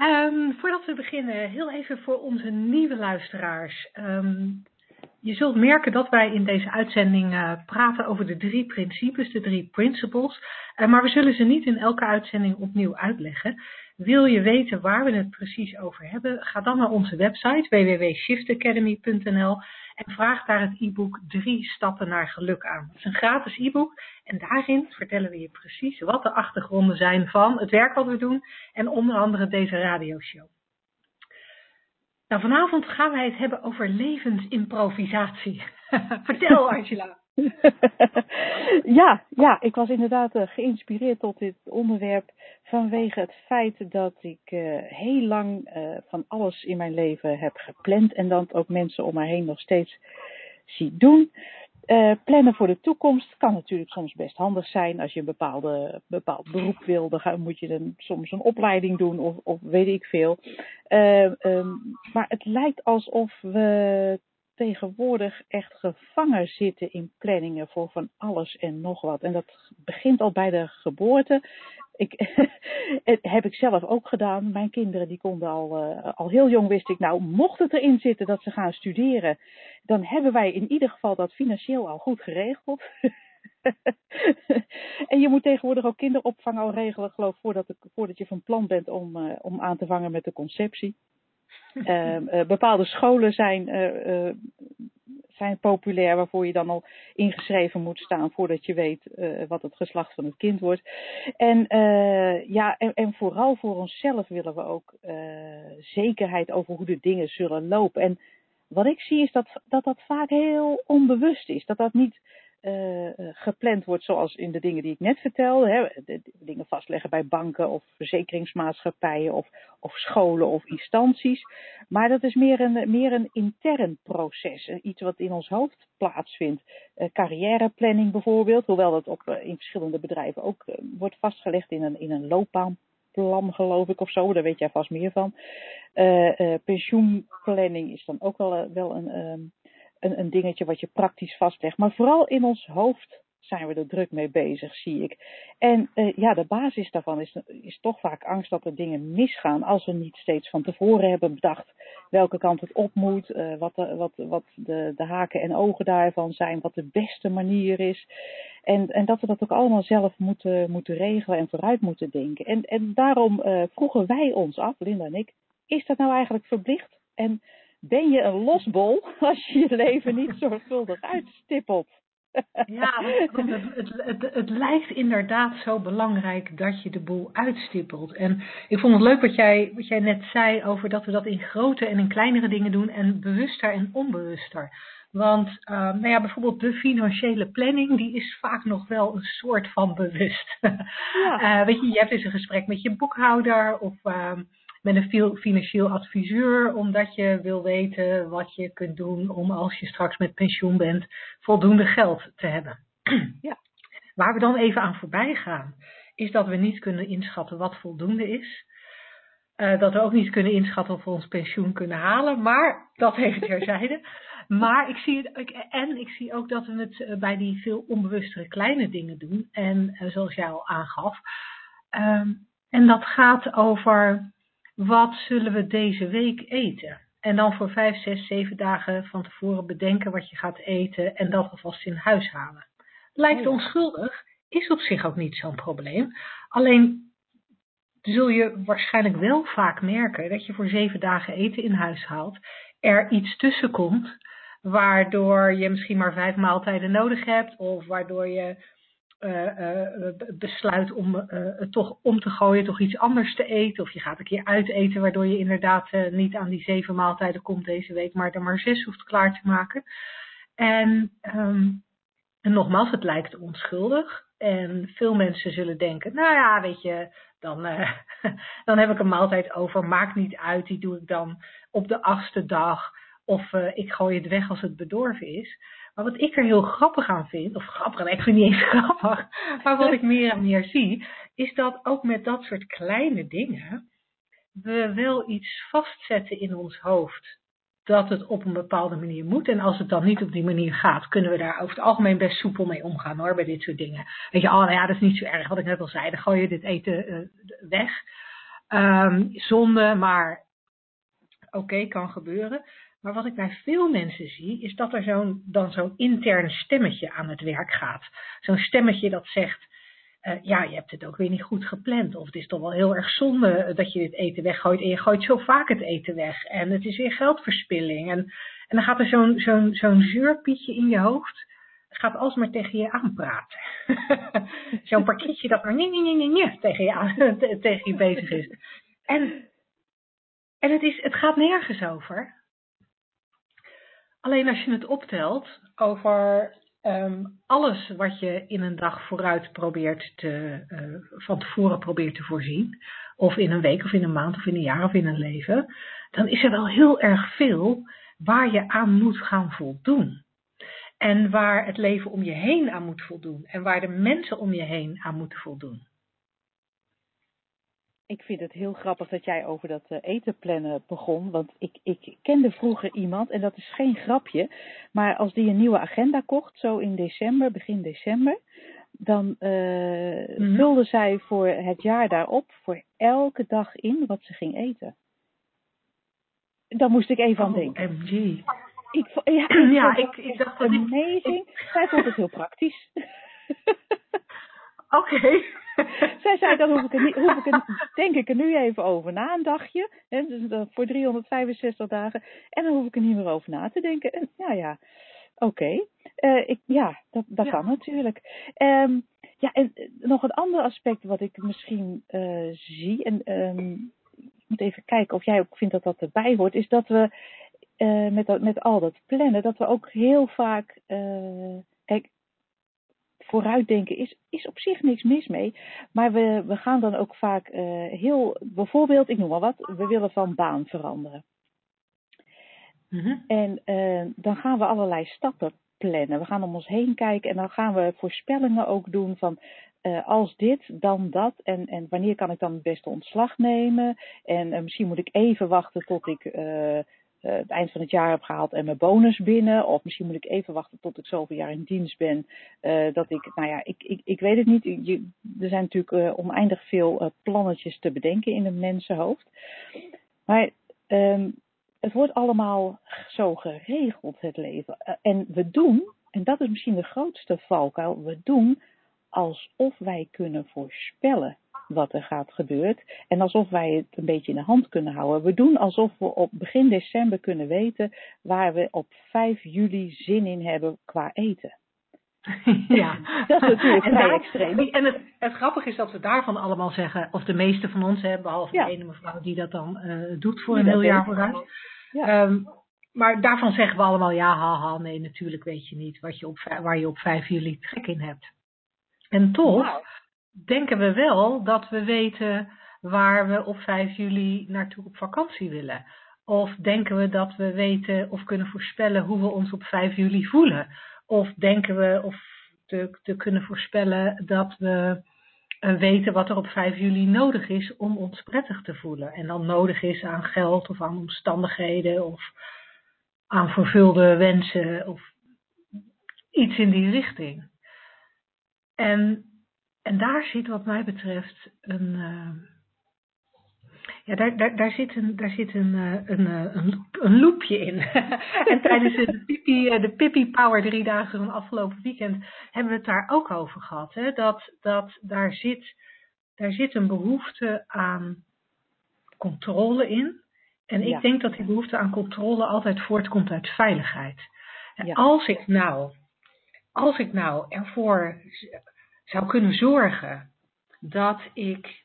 Um, voordat we beginnen, heel even voor onze nieuwe luisteraars. Um, je zult merken dat wij in deze uitzending uh, praten over de drie principes, de drie principles. Uh, maar we zullen ze niet in elke uitzending opnieuw uitleggen. Wil je weten waar we het precies over hebben? Ga dan naar onze website www.shiftacademy.nl en vraag daar het e-book Drie Stappen naar Geluk aan. Het is een gratis e-book en daarin vertellen we je precies wat de achtergronden zijn van het werk wat we doen en onder andere deze radioshow. Nou, vanavond gaan wij het hebben over levensimprovisatie. Vertel Angela. ja, ja, ik was inderdaad uh, geïnspireerd tot dit onderwerp vanwege het feit dat ik uh, heel lang uh, van alles in mijn leven heb gepland en dan ook mensen om mij heen nog steeds zie doen. plannen voor de toekomst kan natuurlijk soms best handig zijn. Als je een bepaalde, bepaald beroep wil, dan moet je dan soms een opleiding doen of, of weet ik veel. Um, maar het lijkt alsof we tegenwoordig echt gevangen zitten in planningen voor van alles en nog wat. En dat begint al bij de geboorte. Ik, heb ik zelf ook gedaan. Mijn kinderen die konden al, uh, al heel jong wist ik, nou mocht het erin zitten dat ze gaan studeren, dan hebben wij in ieder geval dat financieel al goed geregeld. en je moet tegenwoordig ook kinderopvang al regelen, geloof ik, voordat, voordat je van plan bent om, uh, om aan te vangen met de conceptie. Uh, uh, bepaalde scholen zijn, uh, zijn populair waarvoor je dan al ingeschreven moet staan voordat je weet wat het geslacht van het kind wordt. En, ja, en, en, vooral voor onszelf willen we ook zekerheid over hoe de dingen zullen lopen. En wat ik zie is dat dat, dat vaak heel onbewust is. Dat dat niet uh, gepland wordt zoals in de dingen die ik net vertelde. Hè, dingen vastleggen bij banken of verzekeringsmaatschappijen of, of scholen of instanties. Maar dat is meer een, meer een intern proces. Iets wat in ons hoofd plaatsvindt. Uh, carrièreplanning bijvoorbeeld, hoewel dat op, uh, in verschillende bedrijven ook wordt vastgelegd in een, in een loopbaanplan geloof ik of zo. Daar weet jij vast meer van. pensioenplanning is dan ook wel, wel een... Um, een, een dingetje wat je praktisch vastlegt. Maar vooral in ons hoofd zijn we er druk mee bezig, zie ik. En uh, ja, de basis daarvan is, is toch vaak angst dat er dingen misgaan als we niet steeds van tevoren hebben bedacht welke kant het op moet, uh, wat, de, wat, wat de, de haken en ogen daarvan zijn, wat de beste manier is. En, en dat we dat ook allemaal zelf moeten, moeten regelen en vooruit moeten denken. En, en daarom uh, vroegen wij ons af, Linda en ik, is dat nou eigenlijk verplicht? En ben je een losbol als je je leven niet zorgvuldig uitstippelt. Ja, het, het, het, het, lijkt inderdaad zo belangrijk dat je de boel uitstippelt. En ik vond het leuk wat jij, wat jij net zei over dat we dat in grote en in kleinere dingen doen en bewuster en onbewuster. Want uh, nou ja, bijvoorbeeld de financiële planning, die is vaak nog wel een soort van bewust. Ja. Uh, weet je, je hebt eens een gesprek met je boekhouder of... Uh, met een financieel adviseur, omdat je wil weten wat je kunt doen om als je straks met pensioen bent, voldoende geld te hebben. Ja. Waar we dan even aan voorbij gaan, is dat we niet kunnen inschatten wat voldoende is. Uh, dat we ook niet kunnen inschatten of we ons pensioen kunnen halen, maar dat even terzijde. maar ik zie het, en ik zie ook dat we het eh, bij die veel onbewustere kleine dingen doen. En uh, zoals jij al aangaf. Um, en dat gaat over wat zullen we deze week eten? En dan voor vijf, zes, zeven dagen van tevoren bedenken wat je gaat eten en dat alvast in huis halen. Lijkt oh onschuldig, is op zich ook niet zo'n probleem. Alleen zul je waarschijnlijk wel vaak merken dat je voor zeven dagen eten in huis haalt, er iets tussen komt, waardoor je misschien maar vijf maaltijden nodig hebt, of waardoor je besluit om het toch om te gooien, toch iets anders te eten. Of je gaat een keer uiteten, waardoor je inderdaad niet aan die zeven maaltijden komt deze week, maar er maar zes hoeft klaar te maken. En, um, en nogmaals, het lijkt onschuldig. En veel mensen zullen denken, nou ja, weet je, Dan, eh, dan heb ik een maaltijd over. Maakt niet uit. Die doe ik dan op de achtste dag. Of eh, ik gooi het weg als het bedorven is. Maar wat ik er heel grappig aan vind, of grappig, ik vind het niet eens grappig, maar wat ik meer en meer zie, is dat ook met dat soort kleine dingen we wel iets vastzetten in ons hoofd dat het op een bepaalde manier moet. En als het dan niet op die manier gaat, kunnen we daar over het algemeen best soepel mee omgaan hoor, bij dit soort dingen. Weet je, oh nou ja, dat is niet zo erg, wat ik net al zei, dan gooi je dit eten uh, weg. Um, zonde, maar oké, kan gebeuren. Maar wat ik bij veel mensen zie, is dat er zo'n, dan zo'n intern stemmetje aan het werk gaat. Zo'n stemmetje dat zegt, uh, ja, je hebt het ook weer niet goed gepland. Of het is toch wel heel erg zonde dat je dit eten weggooit. En je gooit zo vaak het eten weg. En het is weer geldverspilling. En, en dan gaat er zo'n zo'n zo'n zeurpietje in je hoofd. Gaat alsmaar tegen je aanpraten. zo'n parkietje dat maar nie, nie, nie, nie, tegen, je aan, tegen je bezig is. En, en het, is, het gaat nergens over. Alleen als je het optelt over um, alles wat je in een dag vooruit probeert te, uh, van tevoren probeert te voorzien, of in een week of in een maand of in een jaar of in een leven, dan is er wel heel erg veel waar je aan moet gaan voldoen. En waar het leven om je heen aan moet voldoen. En waar de mensen om je heen aan moeten voldoen. Ik vind het heel grappig dat jij over dat uh, eten plannen begon. Want ik, ik kende vroeger iemand, en dat is geen grapje. Maar als die een nieuwe agenda kocht, zo in december, begin december. Dan uh, mm-hmm. vulde zij voor het jaar daarop voor elke dag in wat ze ging eten. Dan moest ik even oh, aan denken. MG. Ik, ja, ik, ja, ik, ik dacht dat amazing. Ik... Zij vond het heel praktisch. Oké. Okay. Zij zei, dan hoef ik, er niet, hoef ik er, denk ik er nu even over na, een dagje. Hè, dus voor 365 dagen. En dan hoef ik er niet meer over na te denken. En, ja, ja, oké. Okay. Uh, ik, ja, dat, dat ja. kan natuurlijk. Um, ja, en nog een ander aspect wat ik misschien uh, zie. En um, ik moet even kijken of jij ook vindt dat dat erbij hoort. Is dat we uh, met, dat, met al dat plannen, dat we ook heel vaak. kijk, vooruitdenken is, is op zich niks mis mee. Maar we, we gaan dan ook vaak uh, heel, bijvoorbeeld, ik noem maar wat, we willen van baan veranderen. Mm-hmm. En uh, dan gaan we allerlei stappen plannen. We gaan om ons heen kijken en dan gaan we voorspellingen ook doen van uh, als dit, dan dat. En, en wanneer kan ik dan het beste ontslag nemen? En misschien moet ik even wachten tot ik uh, het eind van het jaar heb gehaald en mijn bonus binnen. Of misschien moet ik even wachten tot ik zoveel jaar in dienst ben. Uh, dat ik, nou ja, ik, ik, ik weet het niet. Je, er zijn natuurlijk uh, oneindig veel plannetjes te bedenken in een mensenhoofd. Maar um, het wordt allemaal zo geregeld, het leven. en we doen, en dat is misschien de grootste valkuil, we doen alsof wij kunnen voorspellen wat er gaat gebeuren. En alsof wij het een beetje in de hand kunnen houden. We doen alsof we op begin december kunnen weten waar we op 5 juli zin in hebben qua eten. Ja, dat is natuurlijk en vrij extreem. En het, het grappige is dat we daarvan allemaal zeggen, of de meeste van ons hebben, behalve ja. de ene mevrouw die dat dan uh, doet voor die een heel jaar vooruit. Ja. Um, maar daarvan zeggen we allemaal, ja, haha, nee, natuurlijk weet je niet wat je op, waar je op 5 juli trek in hebt. En toch wow denken we wel dat we weten waar we op 5 juli naartoe op vakantie willen. Of denken we dat we weten of kunnen voorspellen hoe we ons op 5 juli voelen. Of denken we of te, te kunnen voorspellen dat we uh, weten wat er op 5 juli nodig is om ons prettig te voelen. En dan nodig is aan geld of aan omstandigheden of aan vervulde wensen of iets in die richting. En en daar zit wat mij betreft een. Uh, ja, daar, daar, daar zit een, daar zit een, uh, een, een, een loopje in. en tijdens de Pippi, de Pippi Power drie dagen van afgelopen weekend hebben we het daar ook over gehad. Hè? Dat, dat daar, zit, daar zit een behoefte aan controle in. En ik ja. denk dat die behoefte aan controle altijd voortkomt uit veiligheid. Ja. Als ik nou, als ik nou ervoor zou kunnen zorgen dat ik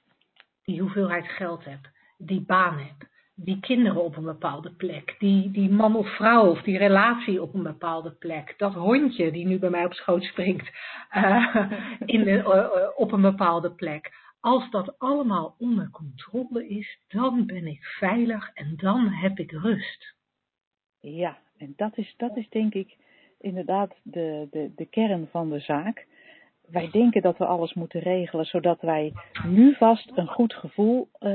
die hoeveelheid geld heb, die baan heb, die kinderen op een bepaalde plek, die, die man of vrouw of die relatie op een bepaalde plek, dat hondje die nu bij mij op schoot springt uh, in de, uh, op een bepaalde plek. als dat allemaal onder controle is, dan ben ik veilig en dan heb ik rust. Ja, en dat is, dat is denk ik inderdaad de, de, de kern van de zaak. Wij denken dat we alles moeten regelen zodat wij nu vast een goed gevoel uh,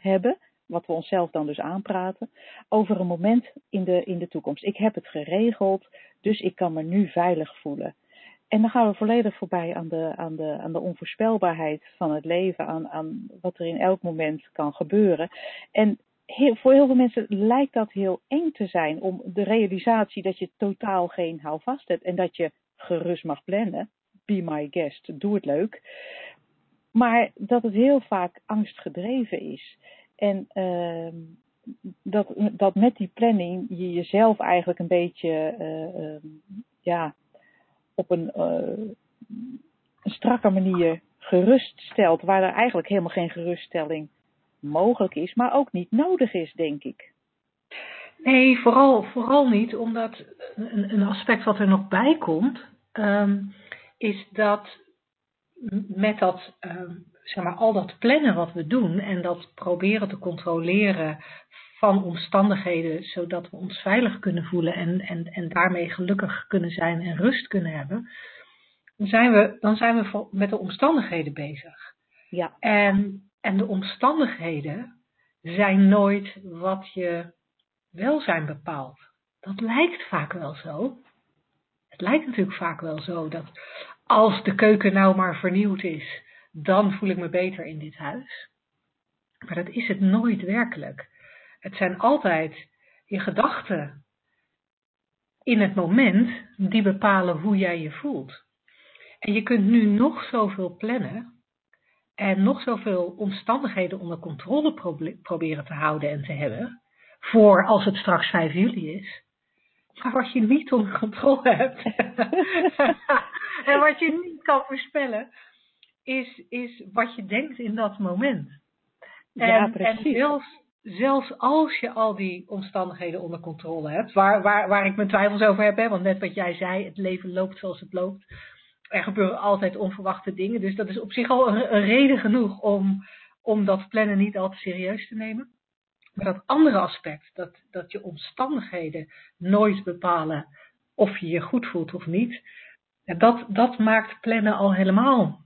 hebben, wat we onszelf dan dus aanpraten, over een moment in de, in de toekomst. Ik heb het geregeld, dus ik kan me nu veilig voelen. En dan gaan we volledig voorbij aan de, aan de, aan de onvoorspelbaarheid van het leven, aan, aan wat er in elk moment kan gebeuren. En voor heel veel mensen lijkt dat heel eng te zijn om de realisatie dat je totaal geen houvast hebt en dat je gerust mag plannen. Be my guest, doe het leuk. Maar dat het heel vaak angstgedreven is. En uh, dat, dat met die planning je jezelf eigenlijk een beetje uh, uh, ja, op een, uh, een strakke manier geruststelt, waar er eigenlijk helemaal geen geruststelling mogelijk is, maar ook niet nodig is, denk ik. Nee, vooral, vooral niet, omdat een, een aspect wat er nog bij komt, um, is dat met dat, um, zeg maar, al dat plannen wat we doen en dat proberen te controleren van omstandigheden, zodat we ons veilig kunnen voelen en, en, en daarmee gelukkig kunnen zijn en rust kunnen hebben, dan zijn we, dan zijn we met de omstandigheden bezig. Ja. En, en de omstandigheden zijn nooit wat je welzijn bepaalt. Dat lijkt vaak wel zo. Het lijkt natuurlijk vaak wel zo dat als de keuken nou maar vernieuwd is, dan voel ik me beter in dit huis. Maar dat is het nooit werkelijk. Het zijn altijd je gedachten in het moment die bepalen hoe jij je voelt. En je kunt nu nog zoveel plannen en nog zoveel omstandigheden onder controle proberen te houden en te hebben, voor als het straks 5 juli is. Maar wat je niet onder controle hebt en wat je niet kan voorspellen, is, is wat je denkt in dat moment. En, ja, precies. En zelfs, zelfs als je al die omstandigheden onder controle hebt, waar, waar, waar ik mijn twijfels over heb, hè, want net wat jij zei, het leven loopt zoals het loopt. Er gebeuren altijd onverwachte dingen, dus dat is op zich al een, een reden genoeg om, om dat plannen niet al te serieus te nemen. Maar dat andere aspect, dat, dat je omstandigheden nooit bepalen of je je goed voelt of niet, dat, dat maakt plannen al helemaal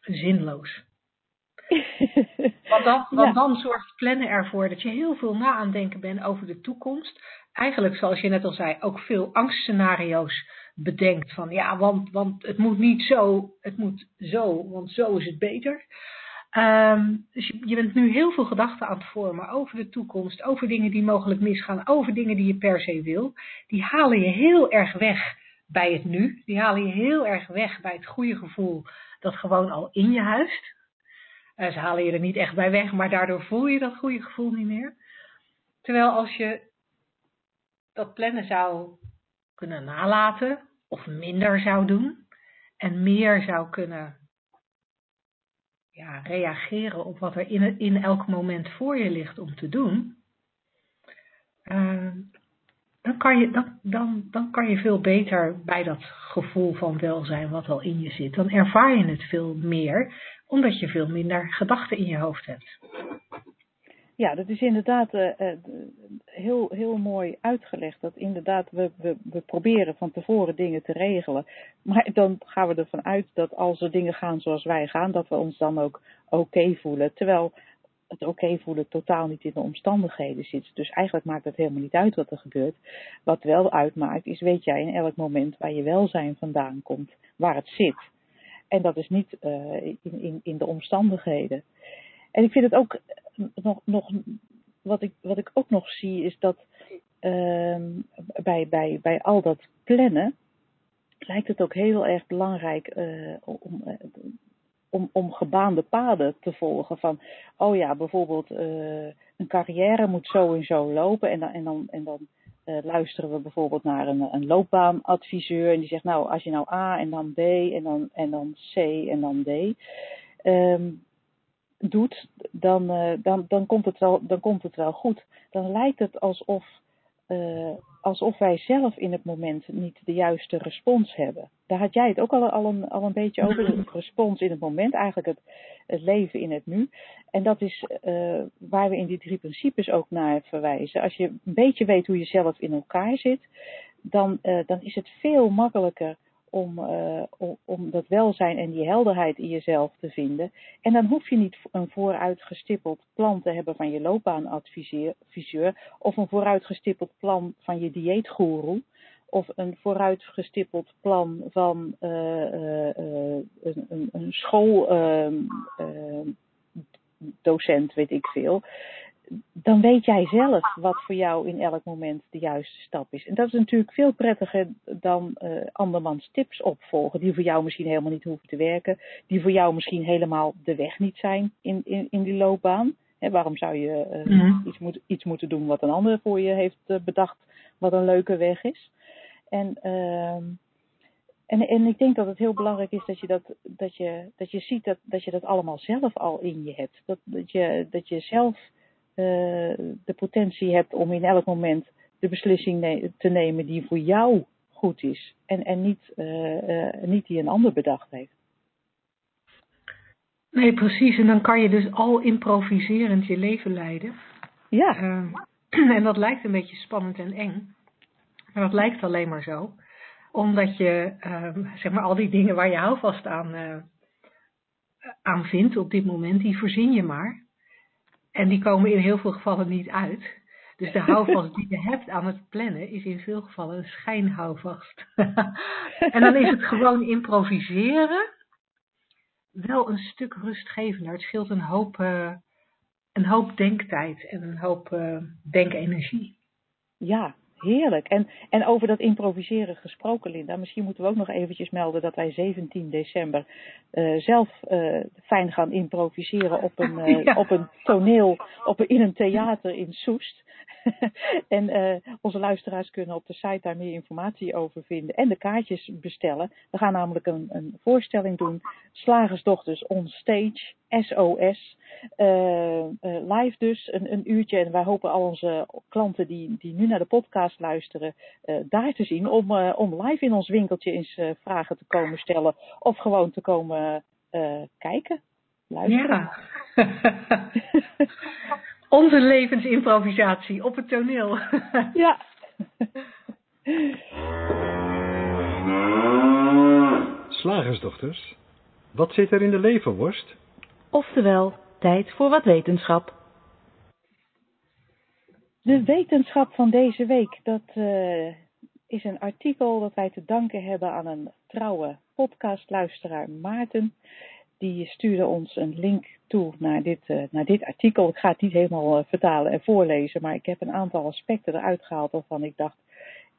zinloos. want, dan, want ja. dan zorgt plannen ervoor dat je heel veel na aan denken bent over de toekomst. Eigenlijk, zoals je net al zei, ook veel angstscenario's bedenkt. Van ja, want, want het moet niet zo, het moet zo, want zo is het beter. Um, dus je, bent nu heel veel gedachten aan het vormen over de toekomst, over dingen die mogelijk misgaan, over dingen die je per se wil. Die halen je heel erg weg bij het nu. Die halen je heel erg weg bij het goede gevoel dat gewoon al in je huist. Uh, ze halen je er niet echt bij weg, maar daardoor voel je dat goede gevoel niet meer. Terwijl als je dat plannen zou kunnen nalaten, of minder zou doen, en meer zou kunnen ja, reageren op wat er in, in elk moment voor je ligt om te doen, uh, dan, kan je, dan, dan, dan kan je veel beter bij dat gevoel van welzijn wat al in je zit. Dan ervaar je het veel meer, omdat je veel minder gedachten in je hoofd hebt. Ja, dat is inderdaad uh, uh, heel, heel mooi uitgelegd. Dat inderdaad, we, we, we proberen van tevoren dingen te regelen. Maar dan gaan we ervan uit dat als er dingen gaan zoals wij gaan, dat we ons dan ook oké voelen. Terwijl het oké voelen totaal niet in de omstandigheden zit. Dus eigenlijk maakt het helemaal niet uit wat er gebeurt. Wat wel uitmaakt, is weet jij in elk moment waar je welzijn vandaan komt, waar het zit. En dat is niet uh, in, in, in de omstandigheden. En ik vind het ook nog, nog wat, ik, wat ik ook nog zie, is dat uh, bij, bij, bij al dat plannen lijkt het ook heel erg belangrijk uh, om, uh, om, om gebaande paden te volgen. Van, oh ja, bijvoorbeeld uh, een carrière moet zo en zo lopen. En dan, en dan, en dan luisteren we bijvoorbeeld naar een, een loopbaanadviseur. En die zegt, nou, als je nou A en dan B en dan, en dan C en dan D. Um, doet, dan, uh, dan, dan, komt het wel, dan komt het wel goed. Dan lijkt het alsof uh, alsof wij zelf in het moment niet de juiste respons hebben. Daar had jij het ook al, al, een, al een beetje over, de respons in het moment, eigenlijk het, het leven in het nu. En dat is uh, waar we in die drie principes ook naar verwijzen. Als je een beetje weet hoe je zelf in elkaar zit, dan, uh, dan is het veel makkelijker om, uh, om, om, dat welzijn en die helderheid in jezelf te vinden. En dan hoef je niet een vooruitgestippeld plan te hebben van je loopbaanadviseur of een vooruitgestippeld plan van je dieetgoeroe of een vooruitgestippeld plan van uh, uh, een, een, een schooldocent, weet ik veel dan weet jij zelf wat voor jou in elk moment de juiste stap is. En dat is natuurlijk veel prettiger dan uh, andermans tips opvolgen, die voor jou misschien helemaal niet hoeven te werken, die voor jou misschien helemaal de weg niet zijn in, in, in die loopbaan. He, waarom zou je uh, mm-hmm. iets, moet, iets moeten doen wat een ander voor je heeft uh, bedacht, wat een leuke weg is? En, uh, en, en ik denk dat het heel belangrijk is dat je, dat, dat je, dat je ziet dat, dat je dat allemaal zelf al in je hebt. Dat, dat, je, dat je zelf de potentie hebt om in elk moment de beslissing ne te nemen die voor jou goed is. En, en niet, uh, uh, niet die een ander bedacht heeft. Nee, precies. En dan kan je dus al improviserend je leven leiden. Ja. en dat lijkt een beetje spannend en eng. Maar dat lijkt alleen maar zo. Omdat je, zeg maar, al die dingen waar je houvast aan, aan vindt op dit moment, die voorzien je maar. En die komen in heel veel gevallen niet uit. Dus de houvast die je hebt aan het plannen is in veel gevallen een schijnhouvast. en dan is het gewoon improviseren wel een stuk rustgevender. Het scheelt een hoop, uh, een hoop denktijd en een hoop uh, denkenergie. Ja, heerlijk. En, en over dat improviseren gesproken, Linda. Misschien moeten we ook nog eventjes melden dat wij 17 december uh, zelf uh, fijn gaan improviseren op een, uh, ja. op een toneel, op een, in een theater in Soest. en onze luisteraars kunnen op de site daar meer informatie over vinden en de kaartjes bestellen. We gaan namelijk een, een voorstelling doen. Slagersdochters on stage, SOS. live dus, een, een uurtje. En wij hopen al onze klanten die, die nu naar de podcast luisteren, uh, daar te zien. Om, uh, om live in ons winkeltje eens uh, vragen te komen stellen. Of gewoon te komen kijken, luisteren. Ja. Onze levensimprovisatie op het toneel. ja. Slagersdochters, wat zit er in de leverworst? Oftewel, tijd voor wat wetenschap. De wetenschap van deze week, dat uh, is een artikel dat wij te danken hebben aan een trouwe podcastluisteraar Maarten. Die stuurde ons een link toe naar dit, uh, naar dit artikel. Ik ga het niet helemaal uh, vertalen en voorlezen, maar ik heb een aantal aspecten eruit gehaald waarvan ik dacht,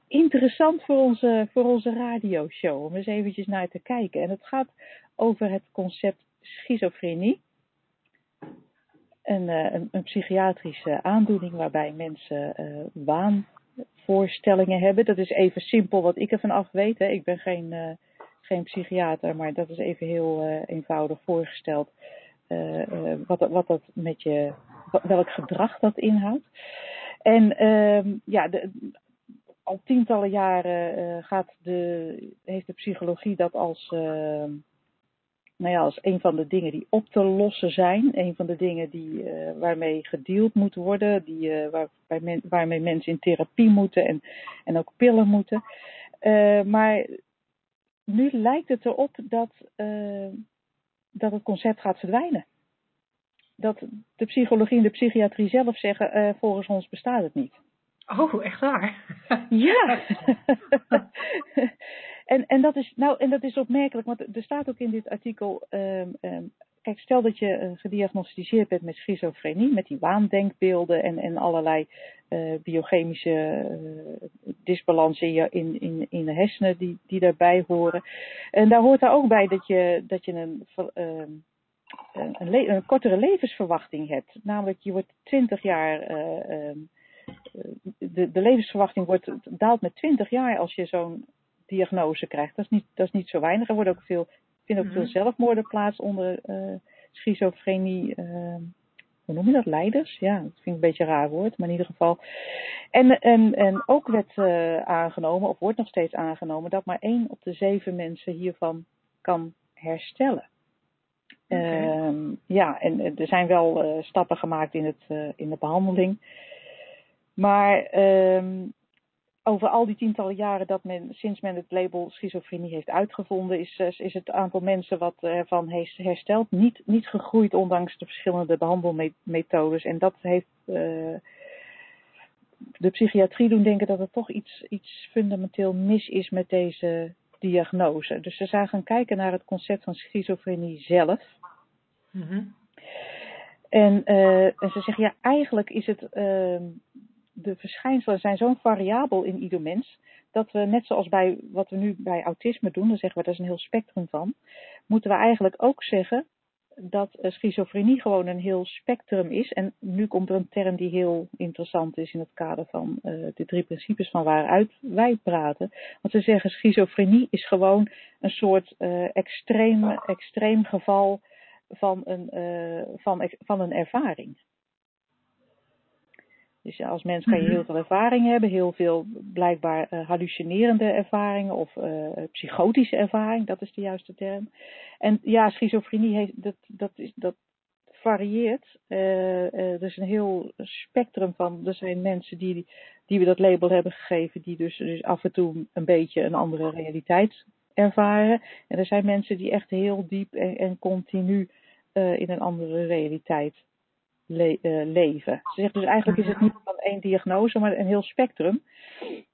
interessant voor onze, voor onze radioshow, om eens eventjes naar te kijken. En het gaat over het concept schizofrenie een, een, een psychiatrische aandoening waarbij mensen uh, waanvoorstellingen hebben. Dat is even simpel wat ik ervan af weet. Hè. Ik ben geen, uh, geen psychiater, maar dat is even heel eenvoudig voorgesteld. wat, wat dat met je, welk gedrag dat inhoudt. En ehm, ja, de, al tientallen jaren gaat de, heeft de psychologie dat als nou ja, als een van de dingen die op te lossen zijn. Een van de dingen die, uh, waarmee gedeeld moet worden. Die, uh, waar, men, waarmee mensen in therapie moeten en, en ook pillen moeten. Uh, maar nu lijkt het erop dat, dat het concept gaat verdwijnen. Dat de psychologie en de psychiatrie zelf zeggen, volgens ons bestaat het niet. Oh, echt waar? ja. En, en, dat is, nou, en dat is opmerkelijk, want er staat ook in dit artikel. Um, um, kijk, stel dat je uh, gediagnosticeerd bent met schizofrenie, met die waandenkbeelden en, en allerlei uh, biochemische uh, disbalansen in, je, in, in, in de hersenen die, die daarbij horen. En daar hoort daar ook bij dat je, dat je een, ehm, een, een kortere levensverwachting hebt. Namelijk, je wordt 20 jaar. de, de levensverwachting wordt, daalt met 20 jaar als je zo'n diagnose krijgt. Dat is niet, dat is niet zo weinig. Er worden ook veel, vinden ook veel mhm. zelfmoorden plaats onder uh, schizofrenie uh, hoe noem je dat, leiders? Ja, dat vind ik een beetje een raar woord, maar in ieder geval. En, en, en ook werd uh, aangenomen, of wordt nog steeds aangenomen, dat maar één op de zeven mensen hiervan kan herstellen. Okay. Uh, ja, en er zijn wel uh, stappen gemaakt in, het, uh, in de behandeling. Maar um, over al die tientallen jaren dat men, sinds men het label schizofrenie heeft uitgevonden, is, is het aantal mensen wat ervan heeft hersteld niet, niet gegroeid, ondanks de verschillende behandelmethodes. En dat heeft uh, de psychiatrie doen denken dat er toch iets, iets fundamenteel mis is met deze diagnose. Dus ze zijn gaan kijken naar het concept van schizofrenie zelf. Mm-hmm. En, uh, en ze zeggen, ja, eigenlijk is het, uh, de verschijnselen zijn zo variabel in ieder mens, dat we net zoals bij wat we nu bij autisme doen, dan zeggen we, dat is een heel spectrum van, moeten we eigenlijk ook zeggen dat uh, schizofrenie gewoon een heel spectrum is. En nu komt er een term die heel interessant is in het kader van uh, de drie principes van waaruit wij praten. Want ze zeggen schizofrenie is gewoon een soort uh, extreem, extreem geval van een, van, van een ervaring. Dus als mens kan je heel veel ervaring hebben, heel veel blijkbaar uh, hallucinerende ervaringen of uh, psychotische ervaring, dat is de juiste term. En ja, schizofrenie heeft, dat, dat, is, dat varieert. Uh, er is een heel spectrum van, er zijn mensen die, die we dat label hebben gegeven, die dus, dus af en toe een beetje een andere realiteit ervaren. En er zijn mensen die echt heel diep en, en continu in een andere realiteit le uh, leven. Ze zegt dus eigenlijk is het niet van één diagnose, maar een heel spectrum.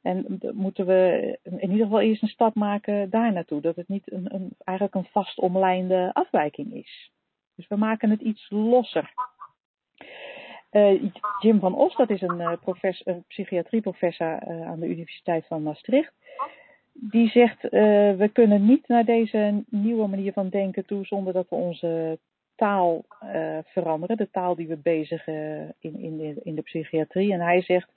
En moeten we in ieder geval eerst een stap maken daar naartoe. Dat het niet een, een, eigenlijk een vast omlijnde afwijking is. Dus we maken het iets losser. Uh, Jim van Os, dat is een, uh, professor, een psychiatrieprofessor uh, aan de Universiteit van Maastricht. Die zegt, we kunnen niet naar deze nieuwe manier van denken toe zonder dat we onze taal uh, veranderen, de taal die we bezigen in, in, de, in de psychiatrie. En hij zegt,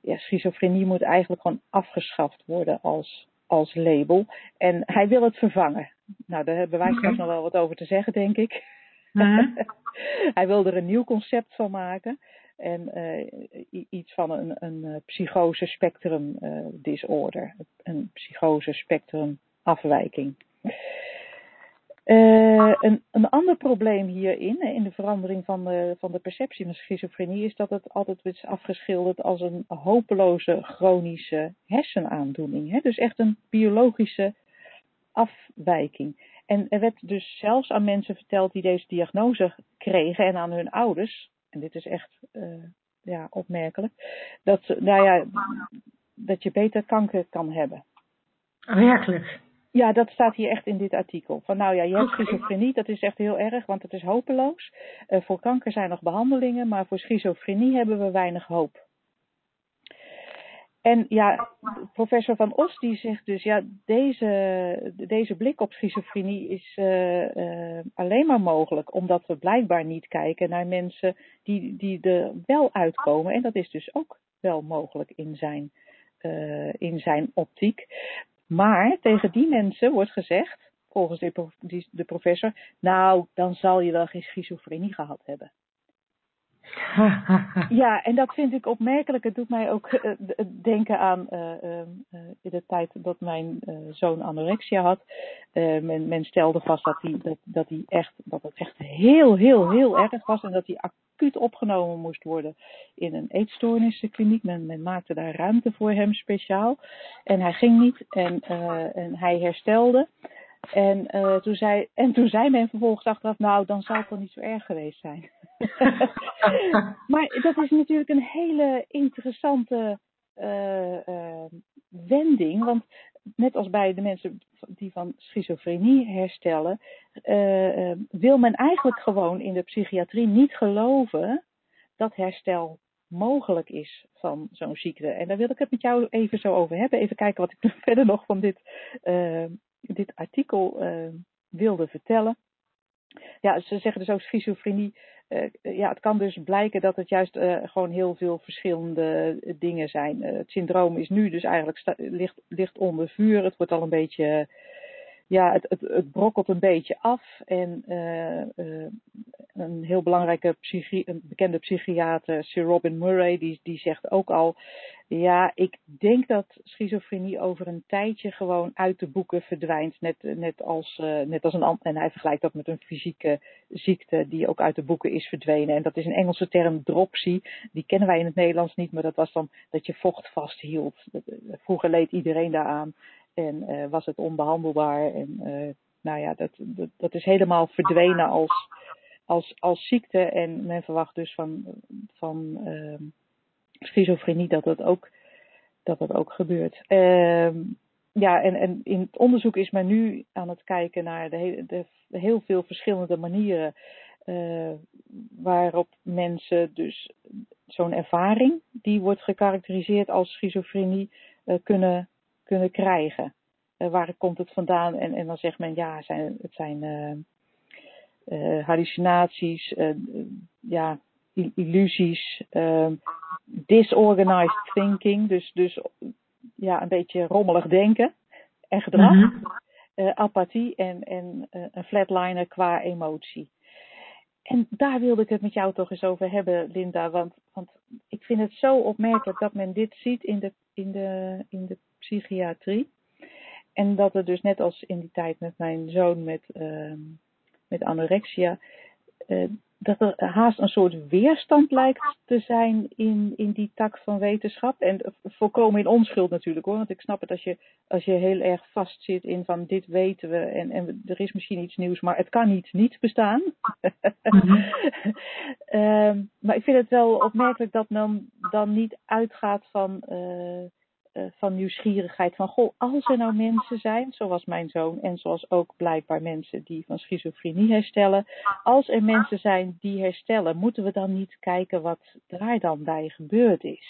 ja, schizofrenie moet eigenlijk gewoon afgeschaft worden als, als label. En hij wil het vervangen. Nou, daar hebben wij straks nog wel wat over te zeggen, denk ik. Mm-hmm. hij wil er een nieuw concept van maken. En uh, iets van een, een psychose spectrum uh, disorder. Een psychose spectrum afwijking. Uh, een, een ander probleem hierin, in de verandering van de, van de perceptie van schizofrenie, is dat het altijd is afgeschilderd als een hopeloze chronische hersenaandoening. Hè? Dus echt een biologische afwijking. En er werd dus zelfs aan mensen verteld die deze diagnose kregen en aan hun ouders, en dit is echt uh, ja, opmerkelijk, dat, nou ja, dat je beter kanker kan hebben. Werkelijk? Ja, dat staat hier echt in dit artikel. Van nou ja, je hebt schizofrenie, dat is echt heel erg, want het is hopeloos. Uh, voor kanker zijn nog behandelingen, maar voor schizofrenie hebben we weinig hoop. En ja, professor Van Os die zegt dus, ja, deze, deze blik op schizofrenie is uh, uh, alleen maar mogelijk omdat we blijkbaar niet kijken naar mensen die, die er wel uitkomen. En dat is dus ook wel mogelijk in zijn, uh, in zijn optiek. Maar tegen die mensen wordt gezegd, volgens de, professor, nou, dan zal je wel geen schizofrenie gehad hebben. ja, en dat vind ik opmerkelijk. Het doet mij ook uh, denken aan uh, in de tijd dat mijn zoon anorexia had. Men, men, stelde vast dat hij dat, dat hij echt, dat het echt heel, heel, heel erg was. En dat hij acuut opgenomen moest worden in een eetstoornissenkliniek. Men, maakte daar ruimte voor hem speciaal. En hij ging niet en, en hij herstelde. En, toen zei, en toen zei men vervolgens achteraf, nou, dan zou het wel niet zo erg geweest zijn. maar dat is natuurlijk een hele interessante uh, uh, wending. Want net als bij de mensen die van schizofrenie herstellen, wil men eigenlijk gewoon in de psychiatrie niet geloven dat herstel mogelijk is van zo'n ziekte. En daar wil ik het met jou even zo over hebben. Even kijken wat ik verder nog van dit dit artikel wilde vertellen. Ja, ze zeggen dus ook schizofrenie. Uh, ja, het kan dus blijken dat het juist uh, gewoon heel veel verschillende dingen zijn. het syndroom is nu dus eigenlijk ligt, ligt onder vuur. Het wordt al een beetje ja, het, het, het brokkelt een beetje af. En, een heel belangrijke een bekende psychiater, Sir Robin Murray, die, die zegt ook al, ja, ik denk dat schizofrenie over een tijdje gewoon uit de boeken verdwijnt. Net, net, als, uh, net als een en hij vergelijkt dat met een fysieke ziekte die ook uit de boeken is verdwenen. En dat is een Engelse term dropsy. Die kennen wij in het Nederlands niet, maar dat was dan dat je vocht vasthield. Vroeger leed iedereen daaraan en uh, was het onbehandelbaar. En nou ja, dat, dat, dat, is helemaal verdwenen als, als, als ziekte. En men verwacht dus van, van uh, schizofrenie dat dat ook, dat dat ook gebeurt. Uh, ja, en, en in het onderzoek is men nu aan het kijken naar de, de, heel veel verschillende manieren uh, waarop mensen dus zo'n ervaring, die wordt gekarakteriseerd als schizofrenie, uh, kunnen, kunnen krijgen. Uh, waar komt het vandaan? En, en dan zegt men ja, zijn, het zijn hallucinaties, ja, illusies, disorganized thinking, dus, dus ja, een beetje rommelig denken en gedrag. Mm -hmm. uh, apathie en, en uh, een flatliner qua emotie. En daar wilde ik het met jou toch eens over hebben, Linda. Want, want ik vind het zo opmerkelijk dat men dit ziet in de, in de, in de psychiatrie. En dat er dus net als in die tijd met mijn zoon met, uh, met anorexia, uh, dat er haast een soort weerstand lijkt te zijn in, in die tak van wetenschap. En volkomen in onschuld natuurlijk hoor. Want ik snap het als je, als je heel erg vastzit in van dit weten we en, en er is misschien iets nieuws, maar het kan niet niet bestaan. Mm-hmm. um, maar ik vind het wel opmerkelijk dat men dan niet uitgaat van. Uh, van nieuwsgierigheid van, goh, als er nou mensen zijn, zoals mijn zoon en zoals ook blijkbaar mensen die van schizofrenie herstellen, als er mensen zijn die herstellen, moeten we dan niet kijken wat daar dan bij gebeurd is?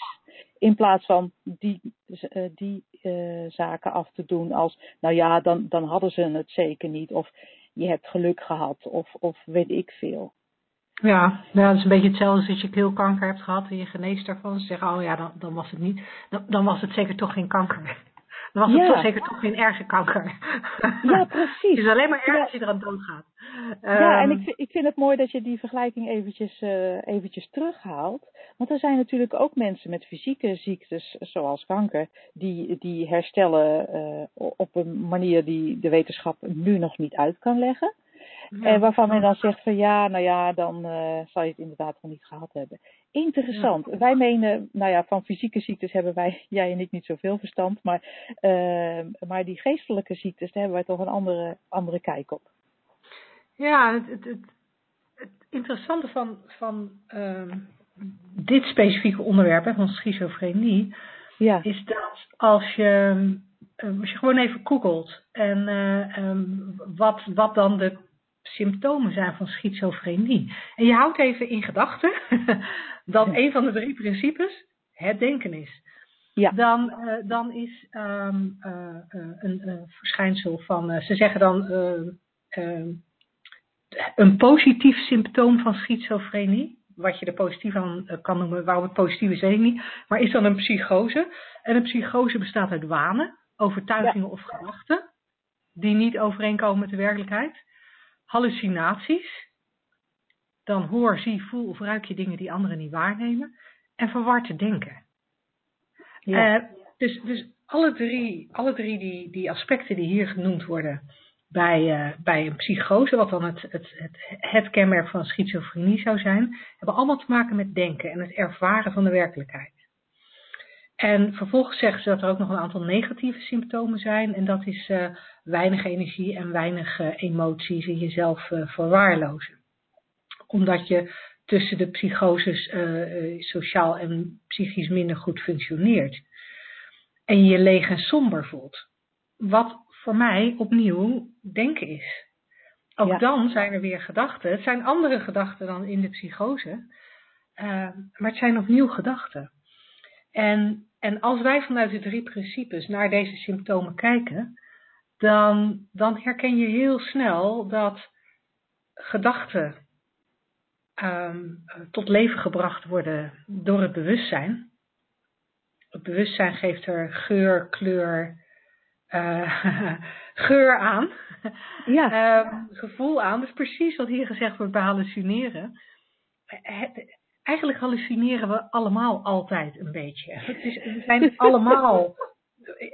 In plaats van die, uh, die uh, zaken af te doen als, nou ja, dan, dan hadden ze het zeker niet, of je hebt geluk gehad, of, of weet ik veel. Ja, nou, dat is een beetje hetzelfde als dat je keelkanker hebt gehad en je geneest daarvan. Ze zeggen, oh ja, dan, dan was het niet. Dan, dan was het zeker toch geen kanker. Dan was het toch zeker toch geen erge kanker. Ja, precies. Het is alleen maar erg Ja. als je eraan doodgaat. Ja, en Ehm, ik, vind- ik vind het mooi dat je die vergelijking eventjes, eh, eventjes terughaalt. Want er zijn natuurlijk ook mensen met fysieke ziektes, zoals kanker, die, die herstellen eh, op een manier die de wetenschap nu nog niet uit kan leggen. Ja. En waarvan men dan zegt van ja, nou ja, dan eh, zal je het inderdaad wel niet gehad hebben. Interessant. Wij menen, nou ja, van fysieke ziektes hebben wij, jij en ik, niet zoveel verstand. Maar, eh, maar die geestelijke ziektes, daar hebben wij toch een andere, andere kijk op. Ja, het, het, het, het interessante van, van ehm, dit specifieke onderwerp, hè, van schizofrenie, Ja, is dat als je, ehm, als je gewoon even googelt en eh, ehm, wat, wat dan de symptomen zijn van schizofrenie. En je houdt even in gedachten dat Ja. een van de drie principes het denken is. Ja. Dan, eh, dan is ehm, eh, eh, een, verschijnsel van, ze zeggen dan een positief symptoom van schizofrenie, wat je er positief aan kan noemen, waarom het positief is, weet ik niet, maar is dan een psychose. En een psychose bestaat uit wanen, overtuigingen of gedachten, die niet overeenkomen met de werkelijkheid. Hallucinaties, dan hoor, zie, voel of ruik je dingen die anderen niet waarnemen. En verward te denken. ja, Eh, dus dus alle drie, alle drie die, die aspecten die hier genoemd worden bij, eh, bij een psychose, wat dan het, het, het, het kenmerk van schizofrenie zou zijn, hebben allemaal te maken met denken en het ervaren van de werkelijkheid. En vervolgens zeggen ze dat er ook nog een aantal negatieve symptomen zijn. En dat is eh, weinig energie en weinig eh, emoties en jezelf eh, verwaarlozen. Omdat je tussen de psychoses sociaal en psychisch minder goed functioneert. En je je leeg en somber voelt. Wat voor mij opnieuw denken is. Ook Ja. dan zijn er weer gedachten. Het zijn andere gedachten dan in de psychose. maar het zijn opnieuw gedachten. En, en als wij vanuit de drie principes naar deze symptomen kijken, dan, dan herken je heel snel dat gedachten ehm, tot leven gebracht worden door het bewustzijn. Het bewustzijn geeft er geur, kleur, uh, geur aan, ja. uh, gevoel aan. Dat is precies wat hier gezegd wordt bij hallucineren. Het, eigenlijk hallucineren we allemaal altijd een beetje. Het is, we zijn allemaal,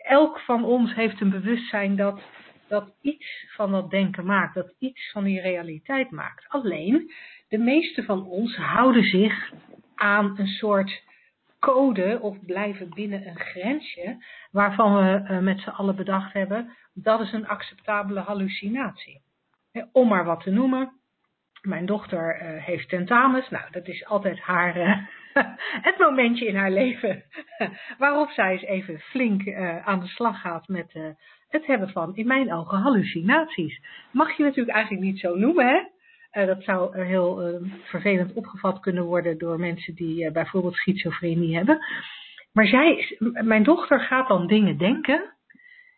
elk van ons heeft een bewustzijn dat, dat iets van dat denken maakt, dat iets van die realiteit maakt. Alleen, de meeste van ons houden zich aan een soort code of blijven binnen een grensje waarvan we uh, met z'n allen bedacht hebben, dat is een acceptabele hallucinatie. Om maar wat te noemen, mijn dochter uh, heeft tentamens. Nou, dat is altijd haar, uh, het momentje in haar leven waarop zij eens even flink uh, aan de slag gaat met het hebben van, in mijn ogen, hallucinaties. Mag je natuurlijk eigenlijk niet zo noemen, hè? dat zou heel vervelend opgevat kunnen worden door mensen die bijvoorbeeld schizofrenie hebben. Maar zij, mijn dochter gaat dan dingen denken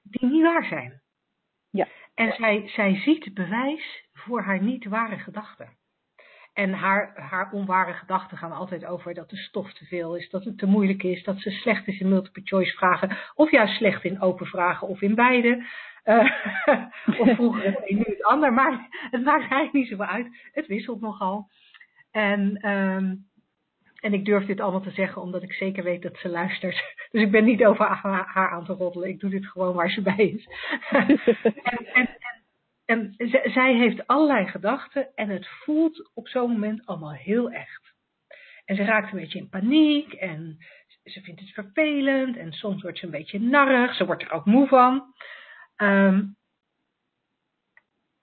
die niet waar zijn. Ja. En zij, zij ziet bewijs voor haar niet ware gedachten. En haar, haar onware gedachten gaan altijd over dat de stof te veel is, dat het te moeilijk is, dat ze slecht is in multiple choice vragen, of juist slecht in open vragen, of in beide. Uh, of vroeger het een, nu het ander. Maar het maakt eigenlijk niet zoveel uit. Het wisselt nogal. En, um, en ik durf dit allemaal te zeggen omdat ik zeker weet dat ze luistert. Dus ik ben niet over haar, aan te roddelen. Ik doe dit gewoon waar ze bij is. en, en, en zij heeft allerlei gedachten en het voelt op zo'n moment allemaal heel echt. En ze raakt een beetje in paniek en ze vindt het vervelend en soms wordt ze een beetje narrig. Ze wordt er ook moe van. Um,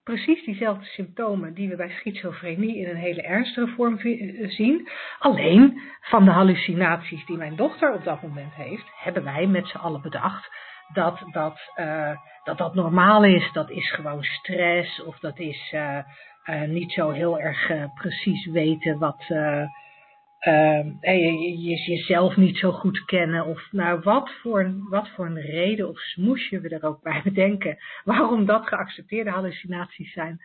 precies diezelfde symptomen die we bij schizofrenie in een hele ernstige vorm zien. Alleen van de hallucinaties die mijn dochter op dat moment heeft, hebben wij met z'n allen bedacht dat dat, uh, dat dat normaal is. Dat is gewoon stress of dat is niet zo heel erg precies weten wat. Je, je, jezelf niet zo goed kennen of nou wat voor, wat voor een reden of smoesje we er ook bij bedenken waarom dat geaccepteerde hallucinaties zijn,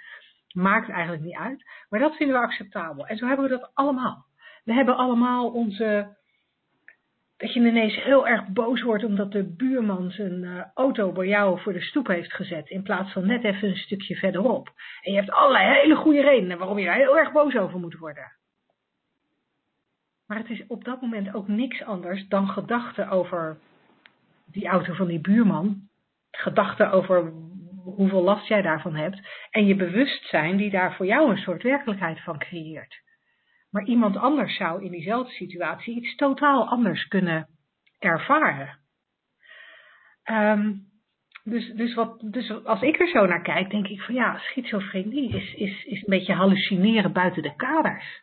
maakt eigenlijk niet uit. Maar dat vinden we acceptabel. En zo hebben we dat allemaal. We hebben allemaal onze dat je ineens heel erg boos wordt omdat de buurman zijn uh, auto bij jou voor de stoep heeft gezet in plaats van net even een stukje verderop. En je hebt allerlei hele goede redenen waarom je daar heel erg boos over moet worden. Maar het is op dat moment ook niks anders dan gedachten over die auto van die buurman, gedachten over hoeveel last jij daarvan hebt en je bewustzijn die daar voor jou een soort werkelijkheid van creëert. Maar iemand anders zou in diezelfde situatie iets totaal anders kunnen ervaren. Um, dus, dus, wat, dus als ik er zo naar kijk, denk ik van ja, schizofrenie is, is, is een beetje hallucineren buiten de kaders.